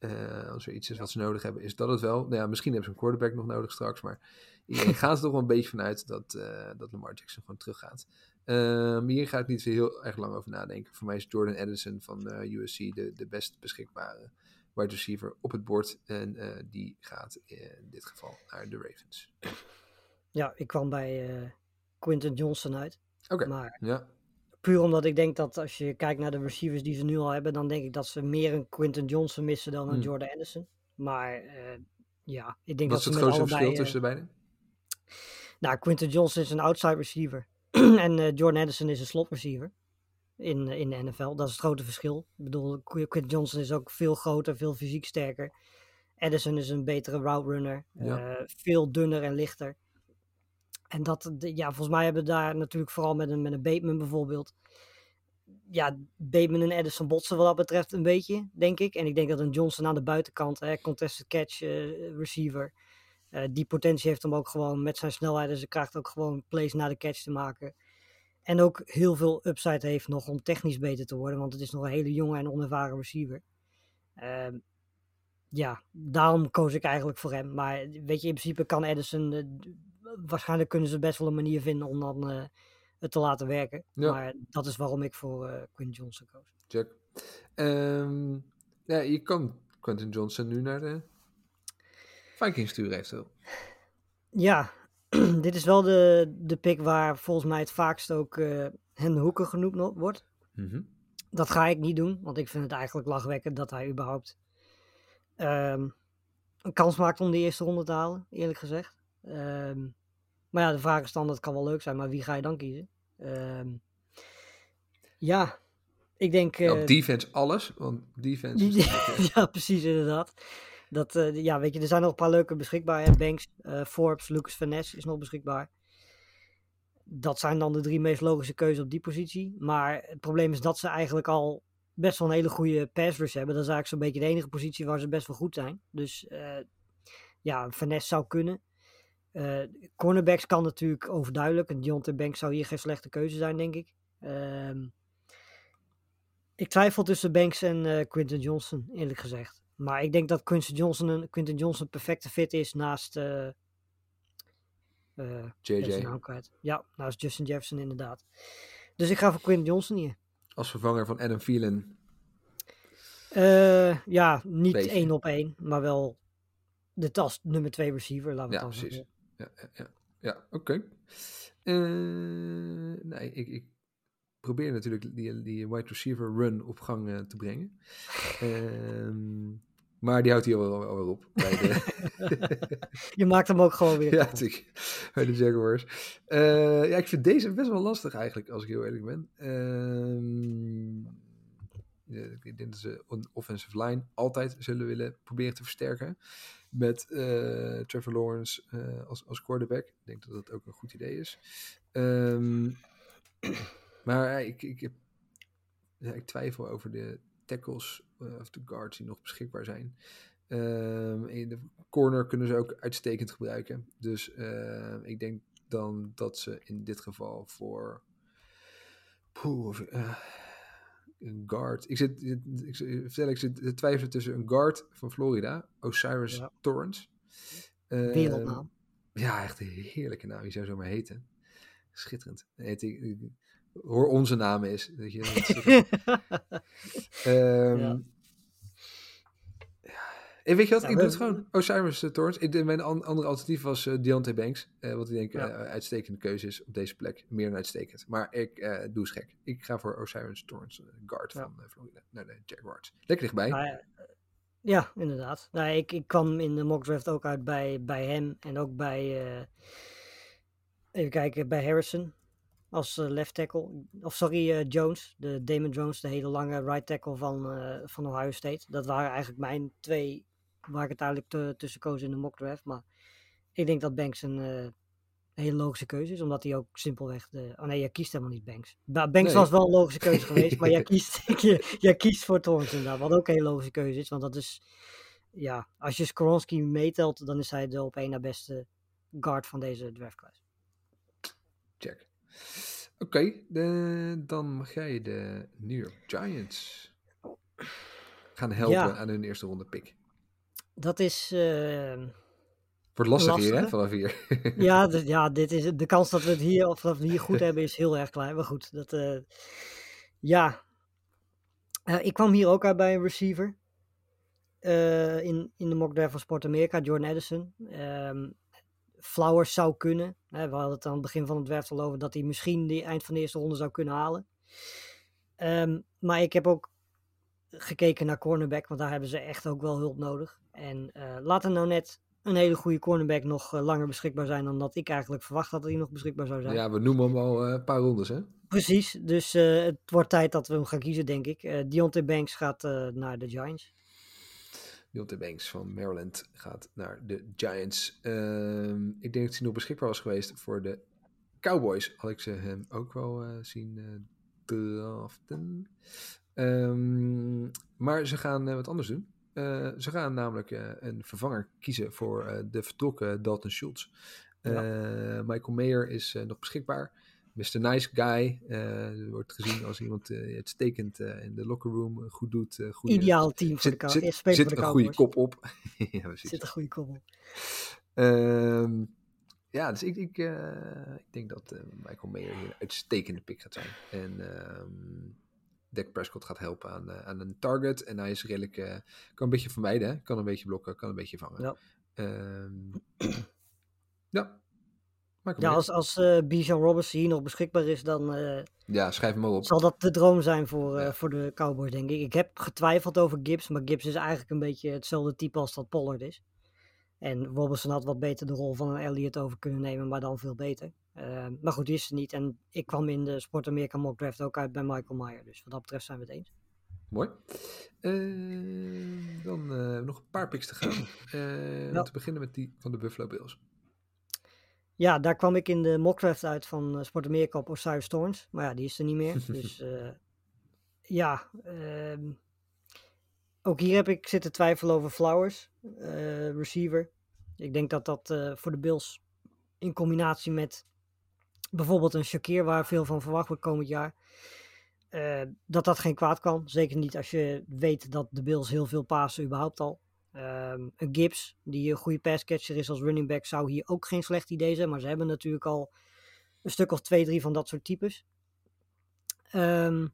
Uh, als er iets is wat ze nodig hebben, is dat het wel. Nou ja, misschien hebben ze een quarterback nog nodig straks, maar iedereen (laughs) gaat er toch wel een beetje vanuit dat, uh, dat Lamar Jackson gewoon teruggaat. Um, hier ga ik niet zo heel erg lang over nadenken. Voor mij is Jordan Edison van uh, USC de, de best beschikbare wide receiver op het bord. En uh, die gaat in dit geval naar de Ravens. Ja, ik kwam bij uh, Quinton Johnson uit. Oké, okay. maar ja. puur omdat ik denk dat als je kijkt naar de receivers die ze nu al hebben, dan denk ik dat ze meer een Quinton Johnson missen dan een Hmm. Jordan Anderson. Maar ja, ik denk Wat is dat het ze met grootste allebei... verschil tussen de beiden? Nou, Quinton Johnson is een outside receiver (clears throat) en uh, Jordan Anderson is een slot receiver in, in de NFL. Dat is het grote verschil. Ik bedoel, Quinton Johnson is ook veel groter, veel fysiek sterker. Edison is een betere route runner, Ja. uh, veel dunner en lichter. En dat, ja, volgens mij hebben we daar natuurlijk vooral met een, met een Bateman bijvoorbeeld. Ja, Bateman en Edison botsen wat dat betreft een beetje, denk ik. En ik denk dat een Johnson aan de buitenkant, hè, contested catch uh, receiver, Eh, die potentie heeft hem ook gewoon met zijn snelheid en zijn kracht ook gewoon plays naar de catch te maken. En ook heel veel upside heeft nog om technisch beter te worden, want het is nog een hele jonge en onervaren receiver. Ehm, ja, daarom koos ik eigenlijk voor hem. Maar weet je, in principe kan Edison, eh, waarschijnlijk kunnen ze best wel een manier vinden om dan eh, het te laten werken. Ja. Maar dat is waarom ik voor Quinn Johnson koos. Check. Ehm, ja, je kan Quentin Johnson nu naar de Vikings sturen eventueel. Ja, (clears throat) dit is wel de, de pick waar volgens mij het vaakst ook eh Hen Hoeken genoemd no- wordt. Mhm. Dat ga ik niet doen, want ik vind het eigenlijk lachwekkend dat hij überhaupt ehm, een kans maakt om de eerste ronde te halen, eerlijk gezegd. Ehm, maar ja, de vraag is dan, dat kan wel leuk zijn, maar wie ga je dan kiezen? Ehm, ja, ik denk... Ja, eh, op defense alles, want defense (laughs) eh, ja, precies, inderdaad. Dat, eh, ja, weet je, er zijn nog een paar leuke beschikbaar. hè. Banks, eh, Forbes, Lucas Van is nog beschikbaar. Dat zijn dan de drie meest logische keuzes op die positie. Maar het probleem is dat ze eigenlijk al best wel een hele goede pass rush hebben. Dat is eigenlijk zo'n beetje de enige positie waar ze best wel goed zijn. Dus eh, ja, Van zou kunnen. Cornerbacks kan natuurlijk overduidelijk. En Deontay Banks zou hier geen slechte keuze zijn, denk ik. Ehm, ik twijfel tussen Banks en Quinton Johnson, eerlijk gezegd. Maar ik denk dat Quinton Johnson een, Quinton Johnson een perfecte fit is naast. even zijn JJ. Ja, naast Justin Jefferson, inderdaad. Dus ik ga voor Quinton Johnson hier. als vervanger van Adam Thielen. Eh, ja, niet Beetje. één op één, maar wel de tas nummer twee receiver. Laten we Ja, het precies. zeggen. Ja, ja, ja. ja oké. Eh, nee, ik, ik probeer natuurlijk die, die wide receiver run op gang eh, te brengen. (laughs) Ehm, maar die houdt hier wel, wel op. Bij de, (laughs) Je maakt hem ook gewoon weer. ja, natuurlijk. Bij de Jaguars. Eh, ja, ik vind deze best wel lastig eigenlijk, als ik heel eerlijk ben. Ehm, ik denk dat ze een offensive line altijd zullen willen proberen te versterken. Met eh, Trevor Lawrence als, als quarterback. Ik denk dat dat ook een goed idee is. Ehm, maar ja, ik, ik, heb, ja, ik twijfel over de tackles eh, of de guards die nog beschikbaar zijn. Ehm, in de corner kunnen ze ook uitstekend gebruiken. Dus eh, ik denk dan dat ze in dit geval voor. Poeh, eh, een guard. Ik zit, ik, ik, ik vertel, ik zit te twijfelen tussen een guard van Florida, Osiris Ja. Torrance. Ehm, Wereldnaam. Ja, echt een heerlijke naam. Die zou zo maar heten. Schitterend. Heet ik, ik- hoor onze naam is. Weet je, dat. (laughs) Ehm, Ja. En weet je wat? Ja, ik doe het gewoon. Osiris uh, Torrance. Ik, mijn an- andere alternatief was Deontay Banks. eh, wat ik denk Ja. uitstekende keuze is op deze plek. Meer dan uitstekend. Maar ik doe eens gek. Ik ga voor Osiris Torrance, guard Ja. van Florida. Naar de Jaguars. Lekker dichtbij. Nou ja, inderdaad. Nou, ik, ik kwam in de mock draft ook uit bij, bij hem en ook bij, even kijken, bij Harrison als eh, left tackle. Of sorry, eh, Jones, de Damon Jones, de hele lange right tackle van, eh, van Ohio State. Dat waren eigenlijk mijn twee waar ik uiteindelijk te- tussen koos in de mock draft. Maar ik denk dat Banks een hele logische keuze is, omdat hij ook simpelweg de... Oh nee, jij kiest helemaal niet Banks. Ba- Banks Nee. was wel een logische keuze (laughs) geweest, maar jij kiest, (laughs) jij, kiest voor Torrance inderdaad, wat ook een hele logische keuze is, want dat is... Ja, als je Skoronski meetelt, dan is hij de op één na beste guard van deze draftclass. Oké, de- dan mag jij de New York Giants gaan helpen Ja. aan hun eerste ronde pick. Dat is... eh, Wordt lastig hier, hè? Lastig, Vanaf hier. ja, (laughs) ja, dit is, de kans dat we het hier, of dat we hier goed hebben is heel erg klein. Maar goed, dat, eh, ja. Eh, ik kwam hier ook uit bij een receiver. eh, in, in de mock draft van Sport Amerika, Jordan Edison. Ehm, Flowers zou kunnen. We hadden het aan het begin van het draft al over dat hij misschien die eind van de eerste ronde zou kunnen halen. Ehm, maar ik heb ook gekeken naar cornerback, want daar hebben ze echt ook wel hulp nodig. En eh laat er nou net een hele goede cornerback nog eh, langer beschikbaar zijn dan dat ik eigenlijk verwacht had dat hij nog beschikbaar zou zijn. Ja, we noemen hem al eh, een paar rondes, hè? Precies, dus het wordt tijd dat we hem gaan kiezen, denk ik. Deontay Banks gaat naar de Giants. Deontay Banks van Maryland gaat naar de Giants. Ehm, ik denk dat hij nog beschikbaar was geweest voor de Cowboys. Had ik ze hem ook wel eh, zien eh, draften. Ehm, maar ze gaan eh, wat anders doen. Ze gaan namelijk een vervanger kiezen voor de vertrokken Dalton Schultz. Eh, Michael Mayer is nog beschikbaar. Mr. Nice Guy eh, wordt gezien als iemand uh, uitstekend uh, in de locker room goed doet. Goede, Ideaal team voor de zit, Zit, zit een goede kop op. (laughs) ja, precies. Zit een goede kop op. Um, ja, dus ik, ik, ik denk dat Michael Mayer hier een uitstekende pick gaat zijn. En um, Dak Prescott gaat helpen aan, aan een target. En hij is redelijk, kan een beetje vermijden. Hè? Kan een beetje blokken, kan een beetje vangen. Ja, um, (clears throat) ja. Ja als, als uh, Bijan Roberts hier nog beschikbaar is, dan ja, schrijf hem op. zal dat de droom zijn voor, ja. voor de Cowboys, denk ik. Ik heb getwijfeld over Gibbs, maar Gibbs is eigenlijk een beetje hetzelfde type als dat Pollard is. En Robertson had wat beter de rol van een Elliott over kunnen nemen, maar dan veel beter. Uh, maar goed, die is er niet. En ik kwam in de Sport Amerika mock draft ook uit bij Michael Meyer. Dus wat dat betreft zijn we het eens. Mooi. Uh, dan uh, nog een paar picks te gaan. ja. Om te beginnen met die van de Buffalo Bills. Ja, daar kwam ik in de mock draft uit van Sport Amerika op Osiris Thorns. Maar ja, die is er niet meer. dus (laughs) ja, ehm, ook hier heb ik zitten twijfelen over Flowers, receiver. Ik denk dat dat voor de Bills in combinatie met bijvoorbeeld een Shakir, waar veel van verwacht wordt komend jaar, uh, dat dat geen kwaad kan. Zeker niet als je weet dat de Bills heel veel passen überhaupt al. Um, een Gibbs, die een goede passcatcher is als running back, zou hier ook geen slecht idee zijn. Maar ze hebben natuurlijk al een stuk of twee, drie van dat soort types. Um,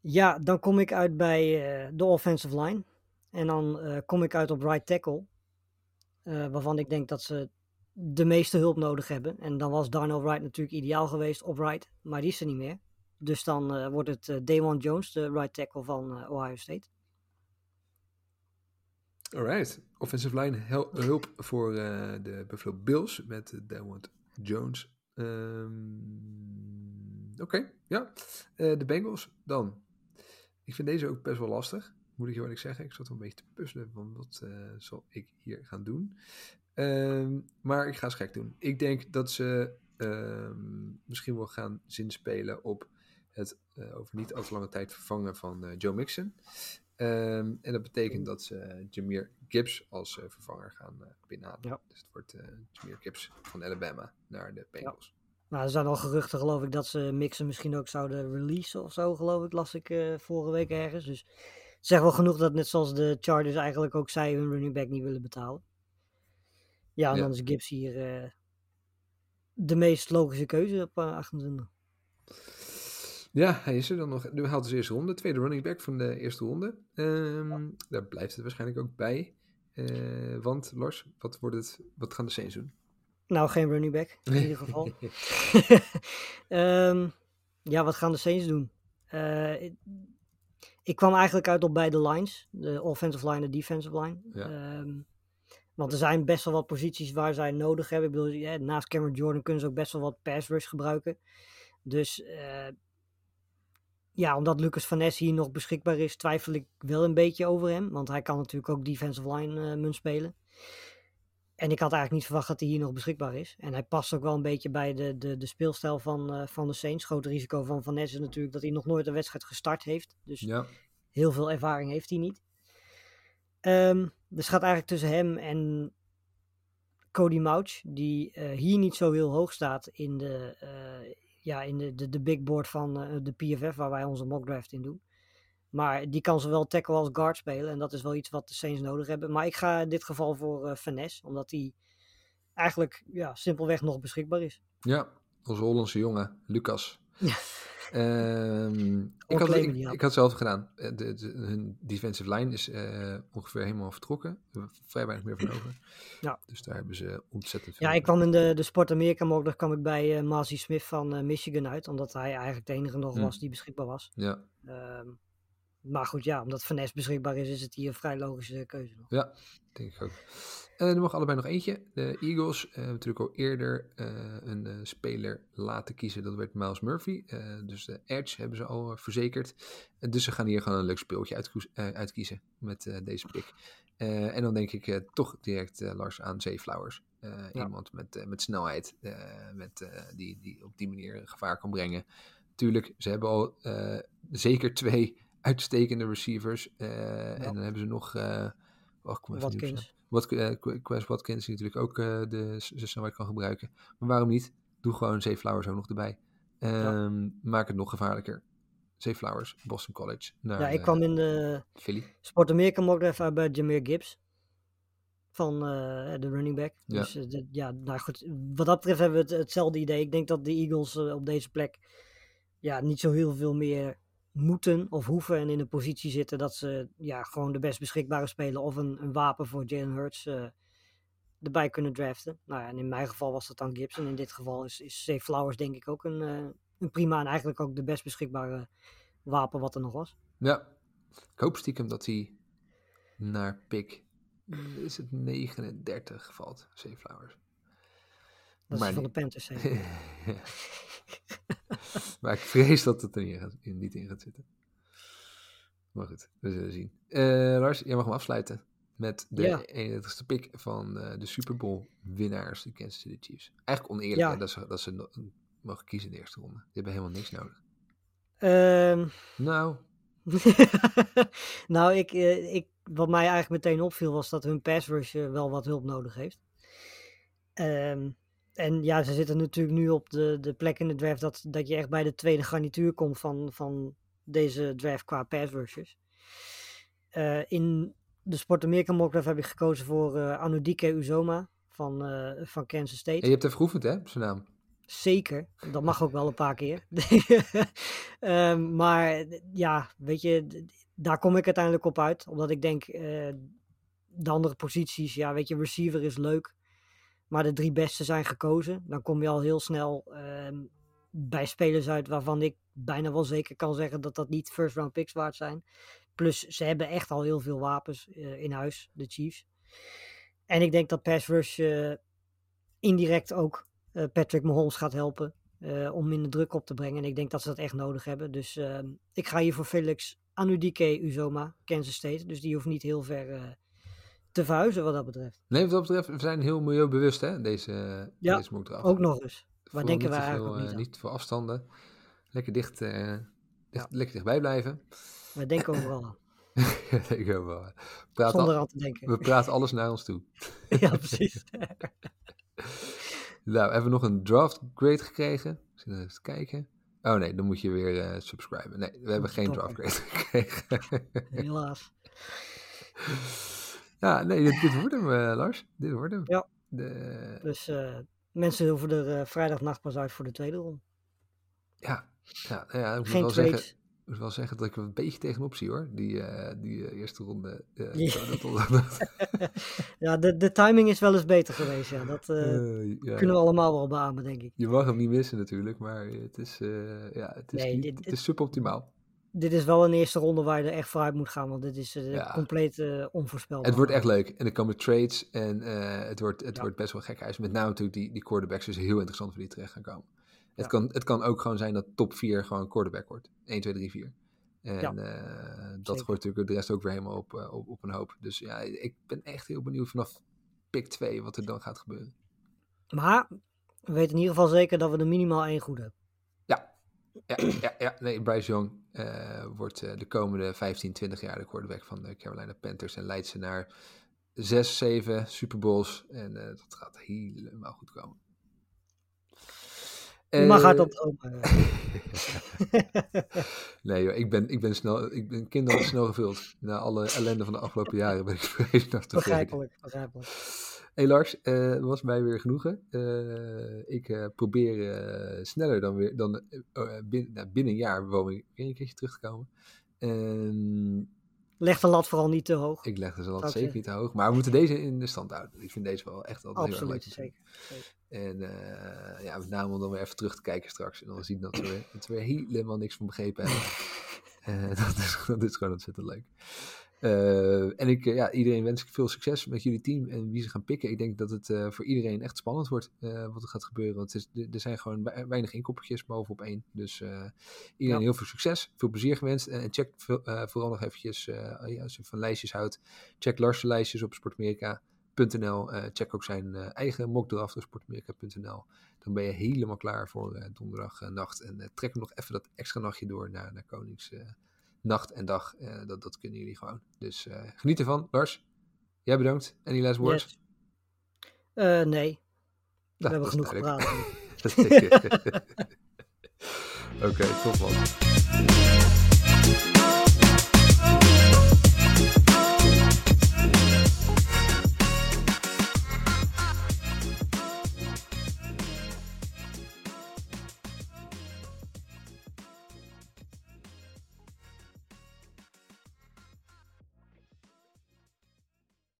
ja, dan kom ik uit bij uh, de offensive line. En dan uh, kom ik uit op right tackle. Uh, waarvan ik denk dat ze de meeste hulp nodig hebben. En dan was Darnell Wright natuurlijk ideaal geweest op right, maar die is er niet meer. Dus dan wordt het Damon Jones, de right tackle van Ohio State. Alright, offensive line hulp voor de Buffalo Bills met Damon Jones. Um, Oké, ja. de Bengals dan. Ik vind deze ook best wel lastig, moet ik je eerlijk zeggen. Ik zat wel een beetje te puzzelen van wat zal ik hier gaan doen. Um, maar ik ga eens gek doen. Ik denk dat ze um, misschien wel gaan zinspelen op het over niet al te lange tijd vervangen van Joe Mixon. Um, en dat betekent dat ze Jameer Gibbs als uh, vervanger gaan binnenhalen. Ja. Dus het wordt Jameer Gibbs van Alabama naar de Bengals. Ja. Nou, er zijn al geruchten, geloof ik, dat ze Mixon misschien ook zouden releasen of zo, geloof ik, las ik vorige week ergens. Dus het zegt wel genoeg dat net zoals de Chargers eigenlijk ook zij hun running back niet willen betalen. Ja, en ja. dan is Gibbs hier uh, de meest logische keuze op uh, 28. Ja, hij is er dan nog. Nu haalt de eerste ronde, tweede running back van de eerste ronde. Um, ja. Daar blijft het waarschijnlijk ook bij. Uh, want Lars, wat, wordt het, wat gaan de Saints doen? Nou, geen running back in ieder (laughs) geval. um, (laughs) ja, wat gaan de Saints doen? Uh, ik, ik kwam eigenlijk uit op beide lines. De offensive line en defensive line. Ja. Um, want er zijn best wel wat posities waar zij nodig hebben. Ik bedoel, ja, naast Cameron Jordan kunnen ze ook best wel wat pass rush gebruiken. Dus uh, ja, omdat Lucas Van Ness hier nog beschikbaar is, twijfel ik wel een beetje over hem. Want hij kan natuurlijk ook defensive line uh, munt spelen. En ik had eigenlijk niet verwacht dat hij hier nog beschikbaar is. En hij past ook wel een beetje bij de, de, de speelstijl van, uh, van de Saints. Groot risico van Van Ness is natuurlijk dat hij nog nooit een wedstrijd gestart heeft. Dus ja. heel veel ervaring heeft hij niet. Um, dus het gaat eigenlijk tussen hem en Cody Mouch, die uh, hier niet zo heel hoog staat in de, ja, in de, de, de big board van uh, de PFF, waar wij onze mock draft in doen. Maar die kan zowel tackle als guard spelen. En dat is wel iets wat de Saints nodig hebben. Maar ik ga in dit geval voor uh, Finesse, omdat hij eigenlijk ja, simpelweg nog beschikbaar is. Ja, onze Hollandse jongen, Lucas. Ja. (laughs) Um, ik, had, ik, ik, had zelf gedaan. De, de, hun defensive line is uh, ongeveer helemaal vertrokken. Er vrij weinig meer van (clears throat) over. Ja. Dus daar hebben ze ontzettend veel. Ja, ik kwam in de, de Sport Amerika mock, daar kwam ik bij uh, Mazie Smith van uh, Michigan uit. Omdat hij eigenlijk de enige nog hmm. was die beschikbaar was. Ja. Um, maar goed, ja, omdat Finesse beschikbaar is, is het hier een vrij logische keuze. Nog. Ja, denk ik ook. Uh, er mag allebei nog eentje. De Eagles uh, hebben natuurlijk al eerder uh, een uh, speler laten kiezen. Dat werd Miles Murphy. dus de Edge hebben ze al verzekerd. dus ze gaan hier gewoon een leuk speeltje uitkoes, uitkiezen met deze pick. en dan denk ik toch direct Lars aan Zay Flowers. Ja. Iemand met, met snelheid. met, die, die op die manier gevaar kan brengen. Tuurlijk, ze hebben al zeker twee uitstekende receivers. Eh, En dan hebben ze nog... eh oh, even Watkins. Wat, Qu- Quest Watkins die natuurlijk ook de snelheid kan gebruiken. Maar waarom niet? Doe gewoon Zay Flowers ook nog erbij. Ehm, Maak het nog gevaarlijker. Zay Flowers, Boston College. Naar, Ja, ik kwam in de Philly. Sport America mock draft uit bij Jameer Gibbs. Van de running back. Ja. Dus ja, nou goed. Wat dat betreft hebben we het, hetzelfde idee. Ik denk dat de Eagles op deze plek ja, niet zo heel veel meer moeten of hoeven en in een positie zitten dat ze ja, gewoon de best beschikbare speler of een, een wapen voor Jalen Hurts eh, erbij kunnen draften. Nou ja, en in mijn geval was dat dan Gibbs. En in dit geval is, is Zay Flowers denk ik ook een, eh, een prima en eigenlijk ook de best beschikbare wapen wat er nog was. Ja. Ik hoop stiekem dat hij naar pick... Is het 39 valt, Zay Flowers. Dat Maar is van de Panthers. (laughs) (laughs) maar ik vrees dat het er niet, in gaat- in- niet in gaat zitten. Maar goed, we zullen zien. Eh, Lars, jij mag hem afsluiten met de Ja. 31ste pick van eh, de Super Bowl winnaars, de Kansas City Chiefs. Eigenlijk oneerlijk Ja. hè, dat, ze, dat ze mogen kiezen in de eerste ronde. Die hebben helemaal niks nodig. Ehm, Nou, (laughs) nou, ik, eh, ik, wat mij eigenlijk meteen opviel was dat hun pass rush wel wat hulp nodig heeft. Ehm, en ja, ze zitten natuurlijk nu op de, de plek in de draft dat, dat je echt bij de tweede garnituur komt van, van deze draft qua pass rushers. Eh, in de Sport America mock draft heb ik gekozen voor eh Anudike Uzoma van, eh, van Kansas State. en je hebt even geoefend hè, op zijn naam. Zeker, dat mag ook wel een paar keer. (laughs) Ehm, maar ja, weet je, daar kom ik uiteindelijk op uit. Omdat ik denk, de andere posities, ja, weet je, receiver is leuk. Maar de drie beste zijn gekozen. Dan kom je al heel snel ehm, bij spelers uit waarvan ik bijna wel zeker kan zeggen dat dat niet first round picks waard zijn. Plus, ze hebben echt al heel veel wapens eh, in huis, de Chiefs. En ik denk dat pass rush eh, indirect ook eh, Patrick Mahomes gaat helpen om minder druk op te brengen. En ik denk dat ze dat echt nodig hebben. Dus ehm, ik ga hier voor Felix Anudike Uzoma, Kansas State. Dus die hoeft niet heel ver te verhuizen wat dat betreft. Nee, wat dat betreft, we zijn heel milieubewust hè, deze, Ja, deze draft. Ook nog eens. Waar Vooral denken niet wij te eigenlijk veel, niet eh, aan. Niet te veel afstanden. Lekker dicht, eh, dicht lekker dichtbij blijven. Wij denken overal aan. (laughs) Ja. We praten, Zonder al- aan te denken. we praten alles naar ons toe. (laughs) ja, precies. (laughs) Nou, hebben we nog een draft grade gekregen? Zit even kijken. Oh nee, dan moet je weer eh, subscriben. Nee, we hebben geen draft grade gekregen. Helaas. Ja, nee, dit, dit wordt hem, eh, Lars. Dit wordt hem. Ja. De, Dus eh, mensen hoeven er eh, vrijdagnacht pas uit voor de tweede ronde. ja, ja, nou ja, ik moet Geen wel trades. zeggen, ik moet wel zeggen dat ik er een beetje tegenop zie hoor. Die, die eerste ronde. (laughs) Ja. de, de timing is wel eens beter geweest. Ja. Dat ja. kunnen we allemaal wel beamen, denk ik. Je mag hem niet missen natuurlijk, maar het is, ja, het is, Nee, niet, dit- het is suboptimaal. Dit is wel een eerste ronde waar je er echt vooruit moet gaan, want dit is eh, Ja. compleet eh, onvoorspelbaar. Het wordt echt leuk. En er komen trades en eh, het, wordt, het Ja. wordt best wel gek huis. Met name natuurlijk die, die quarterbacks is heel interessant voor die terecht gaan komen. Het, Ja. kan, het kan ook gewoon zijn dat top 4 gewoon quarterback wordt. 1, 2, 3, 4. En dat gooit natuurlijk de rest ook weer helemaal op, op, op een hoop. Dus ja, ik ben echt heel benieuwd vanaf pick 2 wat er dan gaat gebeuren. Maar we weten in ieder geval zeker dat we er minimaal één goed hebben. Ja, ja, ja, ja. Nee, Bryce Young eh, wordt eh, de komende 15, 20 jaar de quarterback van de Carolina Panthers. En leidt ze naar 6, 7 Super Bowls. En eh, dat gaat helemaal goed komen. Je mag Eh, hardop dromen. (laughs) Nee joh, ik ben, ik ben snel, ik ben kinderlijk snel gevuld. Na alle ellende van de afgelopen jaren ben ik (laughs) tevreden. begrijpelijk, begrijpelijk. Hey Lars, het was mij weer genoegen. Eh, ik eh, probeer sneller dan weer dan eh, binnen, nou, binnen een jaar weer een keertje terug te komen. Ehm, Leg de lat vooral niet te hoog. ik leg Zou ik zeker niet te hoog, maar we moeten deze in de stand houden. Ik vind deze wel echt altijd heel erg leuk. Zeker. zeker. En ja, met name om dan weer even terug te kijken straks. En dan zien dat we, er- dat we helemaal niks van begrepen hebben. (laughs) (laughs) Dat, is, dat is gewoon ontzettend leuk. Eh, en ik, eh, ja, iedereen wens ik veel succes met jullie team en wie ze gaan pikken. Ik denk dat het eh, voor iedereen echt spannend wordt wat er gaat gebeuren. Want het is, er- zijn gewoon wei- weinig inkoppertjes bovenop één. Dus iedereen Ja. heel veel succes, veel plezier gewenst. En, check vooral nog eventjes, ja, als je van lijstjes houdt, check Lars' lijstjes op sportamerika.nl. Check ook zijn eigen mockdraft op sportamerika.nl. Dan ben je helemaal klaar voor eh, donderdagnacht. En trek hem nog even dat extra nachtje door naar, naar Konings, nacht en dag. Eh, dat, dat kunnen jullie gewoon. Dus eh, geniet ervan. Lars, jij bedankt. Any last words? Yes. Eh, nee, we Nou, hebben genoeg gepraat. (laughs) (laughs) Oké, tot man.